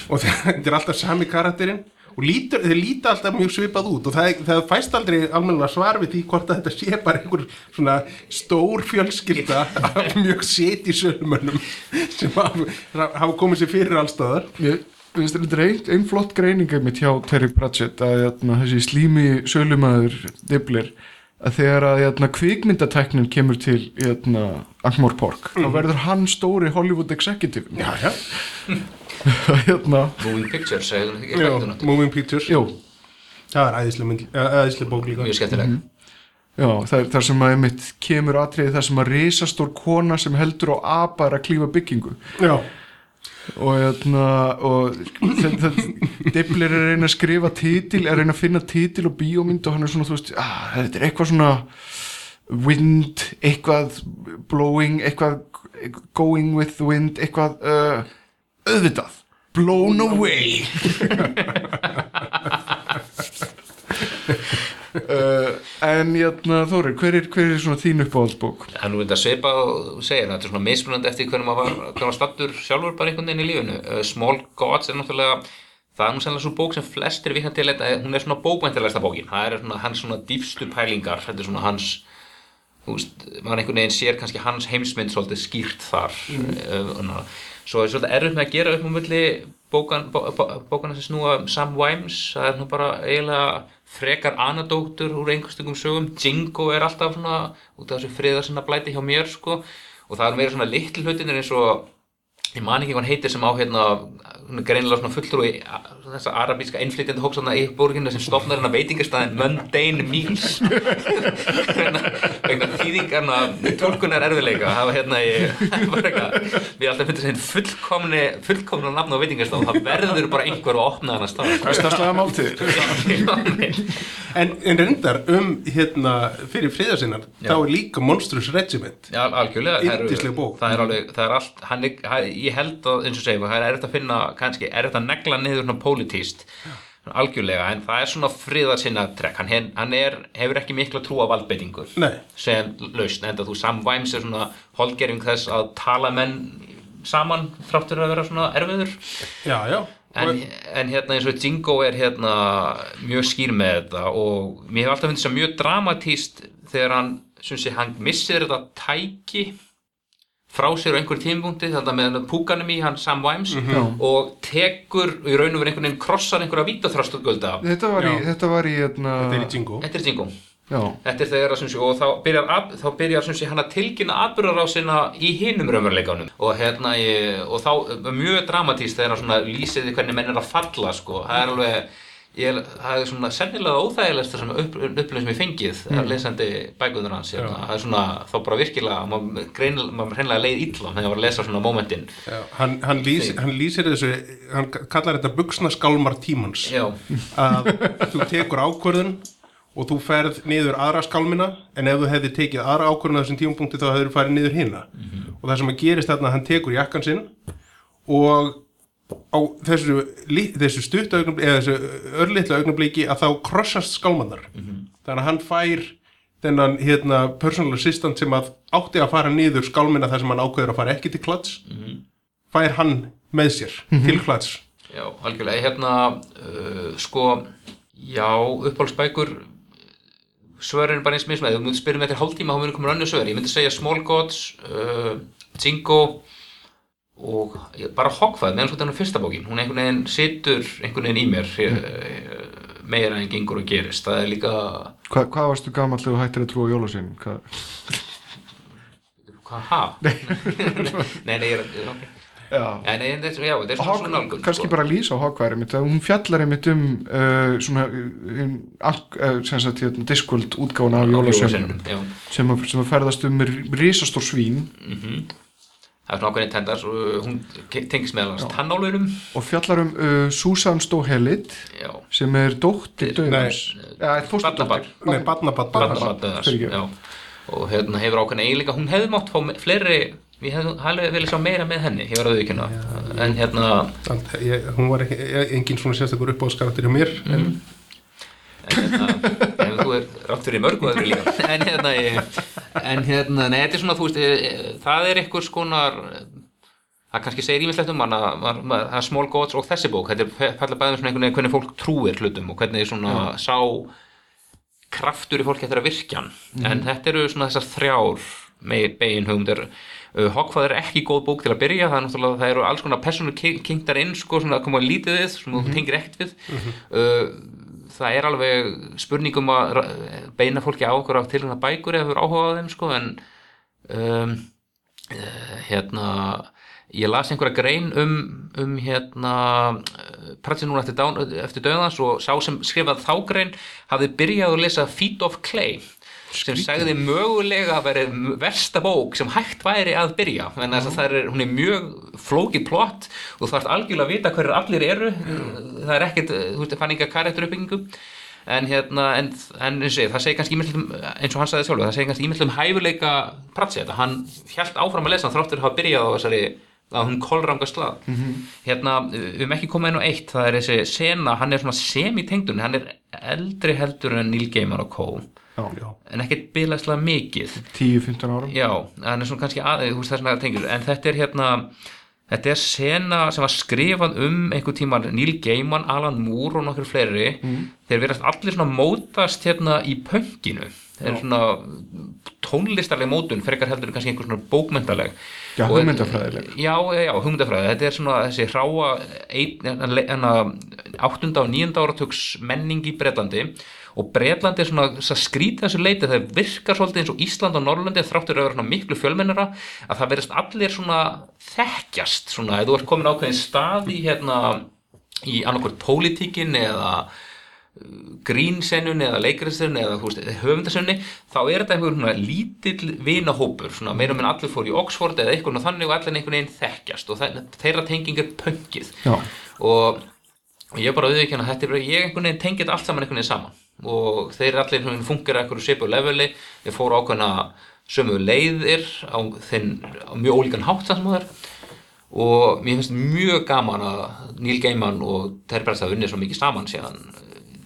og [LAUGHS] þetta er alltaf sami karakterinn. Og lítur, þeir líta alltaf mjög svipað út. Og það, það fæst aldrei almennilega svar við því hvort að þetta sé bara einhver svona stór fjölskylda af [LAUGHS] mjög seti sölumönnum sem hafa, komið sér fyrir allstaðar Ég finnst þetta einn ein flott greininga mitt hjá Terry Pratchett að jæna, þessi slími sölumæður Dibbler að þegar að jæna, kvikmyndateknin kemur til jæna, Ankmore-Pork þá verður hann stóri Hollywood executive. Já, já, [LAUGHS] hérna, Moving Pictures já. Moving Pictures. Jú, það er æðislega, bók líka. Mjög skemmtileg. Já, það er þar sem að einmitt kemur atriði þar sem að risastór kona sem heldur á apa er að klífa byggingu. Já, og hérna og þetta Dibbler er reyna að skrifa titil er reyna að finna titil og bíómynd og hann er svona þú veist, ah, þetta er eitthvað svona wind, eitthvað blowing, eitthvað going with the wind, eitthvað uh, auðvitað, blown away [LAUGHS] uh, en hérna Þórir, hver er, hver er svona þín uppáhaldsbók? Það er nú þetta svipa og segir þetta er svona mismunandi eftir hvernig maður var, maður stattur sjálfur bara einhvern veginn í lífinu uh, Small Gods er náttúrulega það er nú sennilega svo bók sem flestir vikna til þetta hún er svona bókvæntilegsta bókin það er svona hans svona dýfstu pælingar þetta er svona hans þú veist, maður einhvern veginn sér kannski hans heimsmynd svolítið skýrt þar mm. svo er svolítið erfitt með að gera upp á milli bókan, bó, bó, bókana sem snúa um Sam Vimes, það er nú bara eiginlega frekar anadóttur úr einhverstungum sögum, Jingo er alltaf svona út af þessu friðar sinna blæti hjá mér sko. Og það er meira svona litlu hlutinir eins og ég man ekki hvað hann heitir sem á hérna er greinilega svona fulltrúi þessa arabíska innflytjandi hóks þarna í borginna sem stofnar hérna veitingastæðin Mundane Meals. [LAUGHS] Vegna vegna þýðingarna tólkunar erfiðleika það var hérna ég var eitthvað við alltaf myndum sem fullkomni fullkomna nafn á veitingastæð það verður bara einhver að opna hana stað. Hversdagslega máltíð [LAUGHS] En, en reyndar um hérna fyrir friðarsinnar, Já. þá er líka Monstrous Regiment. Já, algjörlega það. Það er alveg, það er allt hann, er- hann, Ég held að, eins og segjum, það er erfitt að finna kannski, erfitt að negla niður svona pólitíst algjörlega, en það er svona friðarsinna trekk, hann, hann er, hefur ekki mikla trú á valdbeitingur Nei. sem lausn, enda þú Sam Vimes er svona holdgerfing þess að tala menn saman þráttur að vera svona erfiður. Já, já. En, en hérna eins og Jingo er hérna mjög skýr með þetta og mér hefur alltaf finnst þess að mjög dramatíst þegar hann, sem sé, hann missir þetta tæki frá sér á einhverjum tímapunkti þetta með púkanum í hann Sam Vimes og tekur í raun og verið einhvern veginn krossar einhverja vítaþröstugölda Þetta var í, þetta var í hérna, Þetta er í Jingo. Þetta er Jingo. Já, Þetta er þegar sem sé, og þá byrjar, þá byrjar sem sé, hann að tilkynna atbyrðarásina í hinum raunveruleikanum. Og hérna ég, og þá mjög dramatíst þegar hann svona lýsiði hvernig menn er að falla sko, það er alveg ég, það er svona sennilega óþægilegst það sem upp, upplifin sem ég fengið mm. lesandi bækuður hans, hérna, það er svona þá bara virkilega, maður maður hreinlega leið illa þegar að lesa svona mómentin já, hann, hann, lýs, hann lýsir þessu hann kallar þetta buksnaskálmar tímans. Já, að þú tekur ákvörðun og þú ferð niður aðra skálmina en ef þú hefði tekið aðra ákvörðun á þessum tímapunkti þá hefur þú farið niður hinna og það sem að gerist þarna hann tekur jakkan sinn og á þessu, þessu stutt augnablik, eða þessu örlitla augnabliki að þá krossast skálmannar þannig að hann fær þennan hérna, personal assistant sem að átti að fara niður skálmina þar sem hann ákveður að fara ekki til klats fær hann með sér til klats já, algjörlega. Hérna, uh, sko já, uppáhaldsbækur svörin bara eins mismæð, þú myndir spyrja mig eftir hálftíma þá myndir koma önnur svör, ég myndi segja Small Gods uh, Jingo og ég, bara Hogfather meðan svo þetta er fyrsta bókin, hún einhvern veginn situr einhvern veginn í mér mm. meira en gengur og gerist, það er líka Hva, hvað varstu gamall þegar þú hættir að trúa jólasinn? [LAUGHS] Hvað? hvað, [LAUGHS] nei, nei, er ok Já, Já, nei, er, já, er Hog, nálgun kannski sko. bara lýsa á Hogværi hún fjallar einmitt um uh, svona um, uh, sagt hérna Discworld útgáfuna af jólasveinunum já. sem, að- ferðast um risastór svín það er svona ákveðin tendars og hún tengist meðal hans tannálunum og fjallar um uh, Susan Stohelit sem er dóttir döðans Fyrirgefðu. já. og hérna hefur ákveðin eiginleika. Hún hefði mátt fá fleiri við hefðum alveg viljað sjá meira með henni ég var að viðkynna en hérna Allt- ég, hún var ekki, ég- engin svona sérstakur uppáðskarakter hjá mér en en hérna, en þú er rátt fyrir mörgu öðru líka. [LAUGHS] En hérna, ég, en hérna nei, þetta er svona, þú veist, e, e, það er einhvers konar það kannski segir ímislegt um hana það er Small Gods og þessi bók, þetta er falla bæðum svona einhvern veginn hvernig fólk trúir hlutum og hvernig svona sá kraftur í fólki eftir að virkjan en þetta eru svona þessar þrjár með begin hugmyndir. Uh, Hogfather er ekki góð bók til að byrja það, er náttúrulega, það eru alls konar personur kynktar inn sko, svona að koma lítið við sem þú tengir ekkert við. Uh, það er alveg spurningum að beina fólki á okkur á til hérna bækur eða fyrir áhuga á þeim sko, en um, uh, hérna ég las einhverja grein um, um hérna pratsið núna eftir, eftir döðans og sá sem skrifað þá grein hafði byrjað að lesa Feet of Clay sem sagði mögulega að veri versta bók sem hægt væri að byrja. En þess að það er, hún er mjög flókið plott og þú þarft algjörlega að vita hverju allir eru. Það er ekkert, þú veist, fann enga karakteruppbyggingu. En hérna, en, en eins og það segir kannski ímyndum, eins og hann sagði sjálfur, það segir kannski ímyndum hæfuleika pratsið, hann hjælt áfram að lesa að hafa byrjað á þessari að hún kolranga slað hérna, við höfum ekki komið inn á eitt það er þessi sena, hann er svona en já, en ekkert bilaðslega mikið. 10-15 árum. Já, er kannski að, er tengjur en þetta er hérna þetta er sena sem var skrifað um einhver tíma Neil Gaiman, Alan Moore og nokkur fleiri. Þeir verðast allir svona mótast hérna í pönginu þeir eru svona tónlistarleg mótun frekar heldur en kannski einhver svona bókmyndaleg Já, Og- hugmyndafræðileg. já, já, hugmyndafræði. Þetta er svona þessi hráa ein, enna, áttunda og níunda áratugs menning í Bretlandi og Bretland er svona skrýta þessu leiti það virkar svolítið eins og Ísland og Norrlandi þráttur að vera miklu fjölmennara að það verðist allir svona þekkjast svona, ef þú ert komin ákveðin stað í hérna í annarkvort pólitíkin eða eða leikarisenunni eða þú veist, höfundasenunni þá er þetta einhvern svona lítill vinahópur svona meira minn allir fór í Oxford eða eitthvað og þannig og allir einhvern veginn þekkjast og það, þeirra tenging er pöngið og, og ég bara auðvitað að þetta er bara, ég einhvern veginn tengið allt saman einhvern veginn saman og þeir allir veginn fungir eitthvað svipu leveli, þeir fóru ákveðna sömu leiðir á, þinn, á mjög ólíkan hátt sem það er og mér finnst mjög gaman að Neil Gaiman og Terry Pratchett hafa unnið svo mikið saman síðan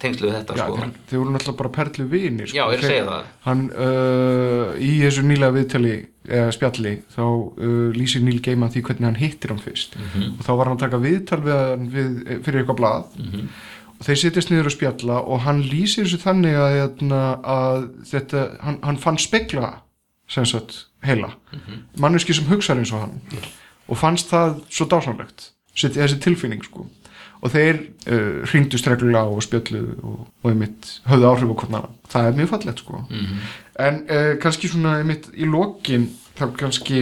tengslu við þetta Já, sko. þeir, þeir voru náttúrulega bara perlu vinir sko. Já, ég er að segja það. Hann, uh, í þessu nýlega viðtali eða spjalli, þá uh, lýsir Neil Gaiman því hvernig hann hittir hann fyrst Mhm. og þá var hann að taka viðtal við, við, fyrir eitthvað blað Mhm. og þeir sittist niður og spjalla og hann lýsir þessu þannig að, hérna, að þetta, hann, hann fann spekla sem sagt heila. Mhm. manneski sem hugsar eins og hann. Og fannst það svo dásamlegt sitt, þessi tilfinning sko. Og þeir uh, hringdust reglulega og spjölluðu og, og einmitt höfðu áhrif á hvern annan. Það er mjög fallegt sko. En uh, kannski svona einmitt í lokin þá kannski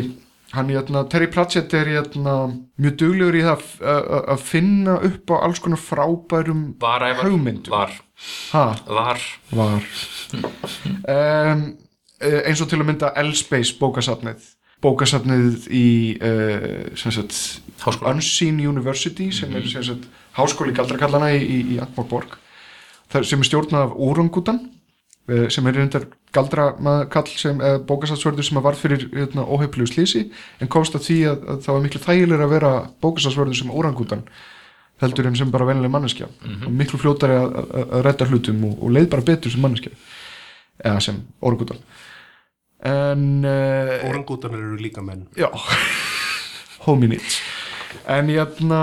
hann hérna, Terry Pratchett er hérna mjög duglegur í það að- finna upp á alls konar frábærum hugmyndum. Var, var. Var. Um, eh, eins og til að mynda L-Space bókasafnið. Bókasafnið í uh, sagt. Unseen University sem er sem sagt háskóli galdrakallana í, í, í það sem er stjórnað af Úrangutan uh, sem er reyndar galdrakall sem uh, bókasafsvörður sem var fyrir hérna, óheiflegu slísi en komst að því að, að það var miklu þægilega að vera bókasafsvörður sem Úrangutan heldur en sem bara vennileg manneskja. Og miklu fljótari að, að, að redda hlutum og, og leið bara betur sem manneskja. Eða sem orgutan en uh, Orangútanar eru líka menn. Já. [LAUGHS] Hominids en jæfna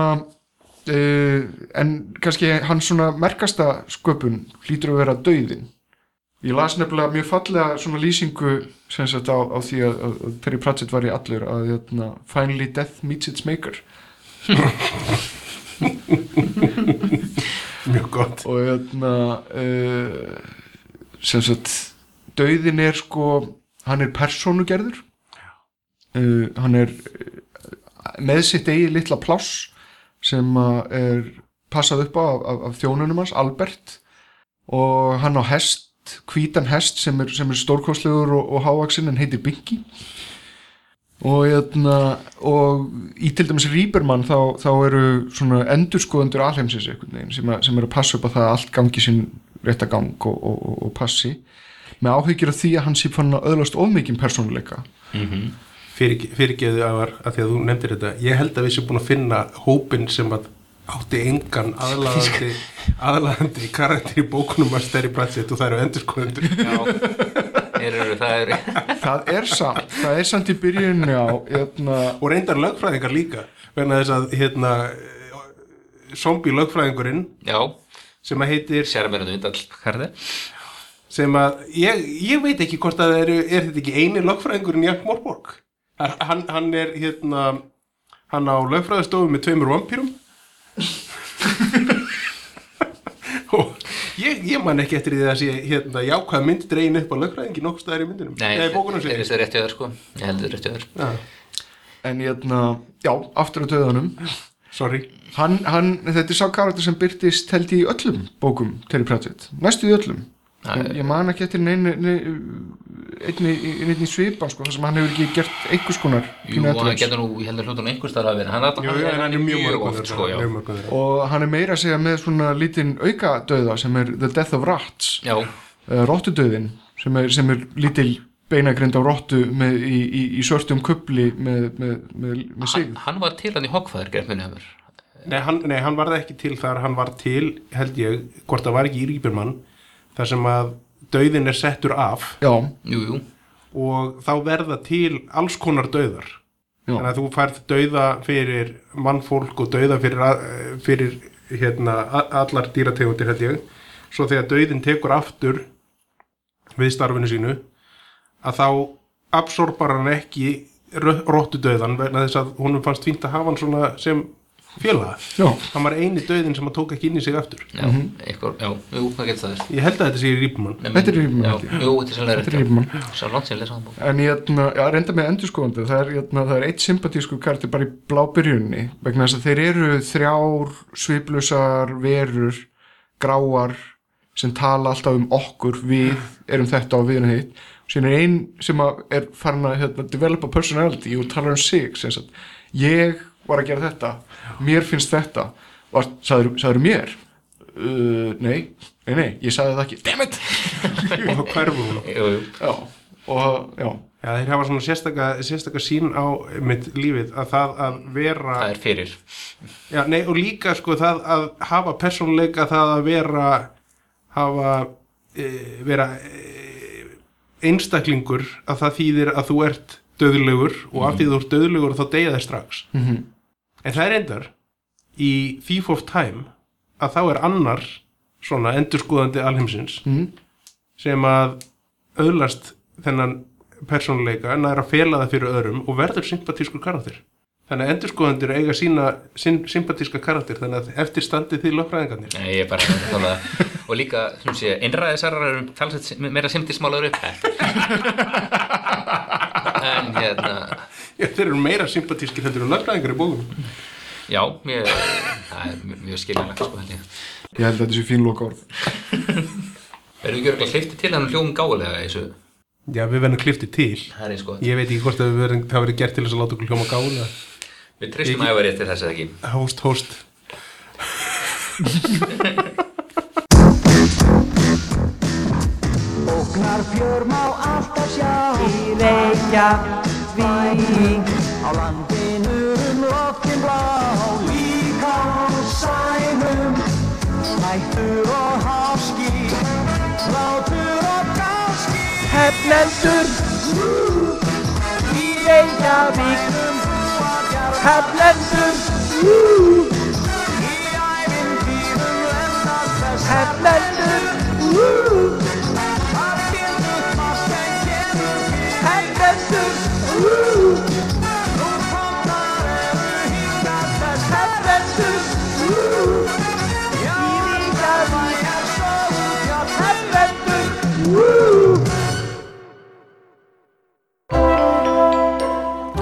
uh, en kannski hans svona merkasta sköpun hlýtur að vera dauðin ég las nefnilega mjög fallega svona lýsingu sem sagt á, á því að, að, Terry Pratchett var í allur að jæfna, finally death meets its maker. [LAUGHS] Mjög gott. Og hérna uh, sem sagt dauðin er sko hann er persónugerður. Uh, hann er uh, með sitt eigi litla pláss sem er passað upp á af, af, af þjónunum hans, Albert. Og hann á hest hvítan hest sem er, er stórkostlegur og, og hávaksinn en heitir Binky. Og, hérna, og í til dæmis Rýbermann þá, þá eru svona endurskoðendur alheimsins veginn sem, að, sem eru að passa upp að það allt gangi sinn rétta gang og, og, passi með áhyggjur af því að hann sé fann að öðlast ofmikinn persónuleika. Fyrir, fyrirgeðu að, að því að þú nefndir þetta ég held að við séum búin að finna hópin sem að átti engan aðlaðandi aðlaðandi karakter í bókunum að stærri Pratchett og það eru endurskoðendur. Já, þeir eru, það eru það er samt, það er samt í byrjunni á hérna, og reyndar lögfræðingar líka vegna þess að hérna zombie lögfræðingurinn Já, sem að heitir að vindal er sem að ég, ég veit ekki hvort að eru, er þetta ekki eini lögfræðingurinn Jack Morborg hann, hann er hérna hann á lögfræðastofu með tveimur vampýrum og ég, ég man ekki eftir því að sé hérna jákvæð mynd dregin upp á lögfræðingi nokkuð staðar í myndinum. Nei, í bókunum er þetta rétt hjá þér sko? Ég held þetta rétt hjá þér. Já, en hérna, já, aftur á döðanum sorry. Hann, hann, þetta er sá karakter sem byrtist held í öllum bókum Terry Pratchett, næstu í öllum ég, ég man ekki eftir neini einni, einni svipan sko, þar sem hann hefur ekki gert einhvers konar Jú, hann getur nú, ég heldur hlutunum einhvers þar að vera Hann, Jú, jú, en hann er mjög mörg oft sko, og hann er meira að segja með svona lítinn auka döða sem er The Death of Rats. Uh, rottudöðin sem er, sem er lítil beinagrind á rottu með, í, í, í svörtum kubli með, með, með, með sig. hann, hann var til hann í hefur. Nei, hann, nei, hann var það ekki til þar, hann var til, held ég, hvort það var ekki í Ríbermann, þar sem að dauðin er settur af já, Jú, jú, og þá verða til alls konar dauðar. Já. Þannig að þú færð dauða fyrir mannfólk og dauða fyrir, fyrir hérna, a- allar dýrategundir, held ég. Svo þegar dauðin tekur aftur við starfinu sínu, að þá absorbar hann ekki róttu dauðan vegna þess að honum fannst fínt að hafa hann svona sem félaga Já, hann var eini döðin sem hann tók ekki inn í sig aftur. Já, eitthvað, já, jú, það getur það þess. Ég held að þetta sé í er Rýpmann, þetta er Rýpmann En ég já, reynda með endurskóðandi það er, jötna, það er eitt sympatísku karti bara í blábyrjunni vegna þess að þeir eru þrjár sviplusar verur gráar sem tala alltaf um okkur við erum þetta og við erum hitt. Síðan er ein sem að er farin að hérna, developa personality og tala um sig ég var að gera þetta. Mér finnst þetta og sagður, sagður mér? Uh, nei, nei, nei, ég sagði það ekki. Dammit [LAUGHS] og jú, já, og já. Já, þeir hafa svona sérstaka, sérstaka sín á mitt lífið að það að vera það er fyrir. Já, nei, og líka sko það að hafa persónuleika það að vera hafa e, vera e, einstaklingur að það þýðir að þú ert döðlegur og af því þú ert döðlegur þá deyja þeir strax. Mhm. En það er endar í Thief of Time að þá er annar svona endurskoðandi alheimsins Mhm. sem að öðlast þennan persónuleika nær að fela það fyrir öðrum og verður sympatískur karakter þannig að endurskoðandir eiga sína syn, sympatíska karakter þannig að eftir standið því lögfræðingarnir. Nei, ég er bara að tala. [LAUGHS] Og líka, sem sé, einræðisarar eru talsett meira simtismálaður upp [LAUGHS] en hérna Já, þeir eru meira sympatískir heldur en lögfræðingar í bókum já, mér, það er mjög- skiljanlegt sko, held ég. Ég held að þetta sé fín loka orð. [LAUGHS] Erum við ekki örgulega hleyfti til hann hljóðum gálega í þessu? Já, við verðum kliftið til. Það er eins sko, Ég veit ekki hvort að við verðum, það verður gert til þess að láta okkur hljóma gála við treystum æfarið til þess að ekki? Hóst, hóst. Ógnar fjör má alltaf sjá. Í Reykjavík. Á landinu um loftin blá. Líka á sænum. Hættur og háski Látur og gáski Hefnendur Í Reykjavík. Hefnendur Í ævintýrum lendar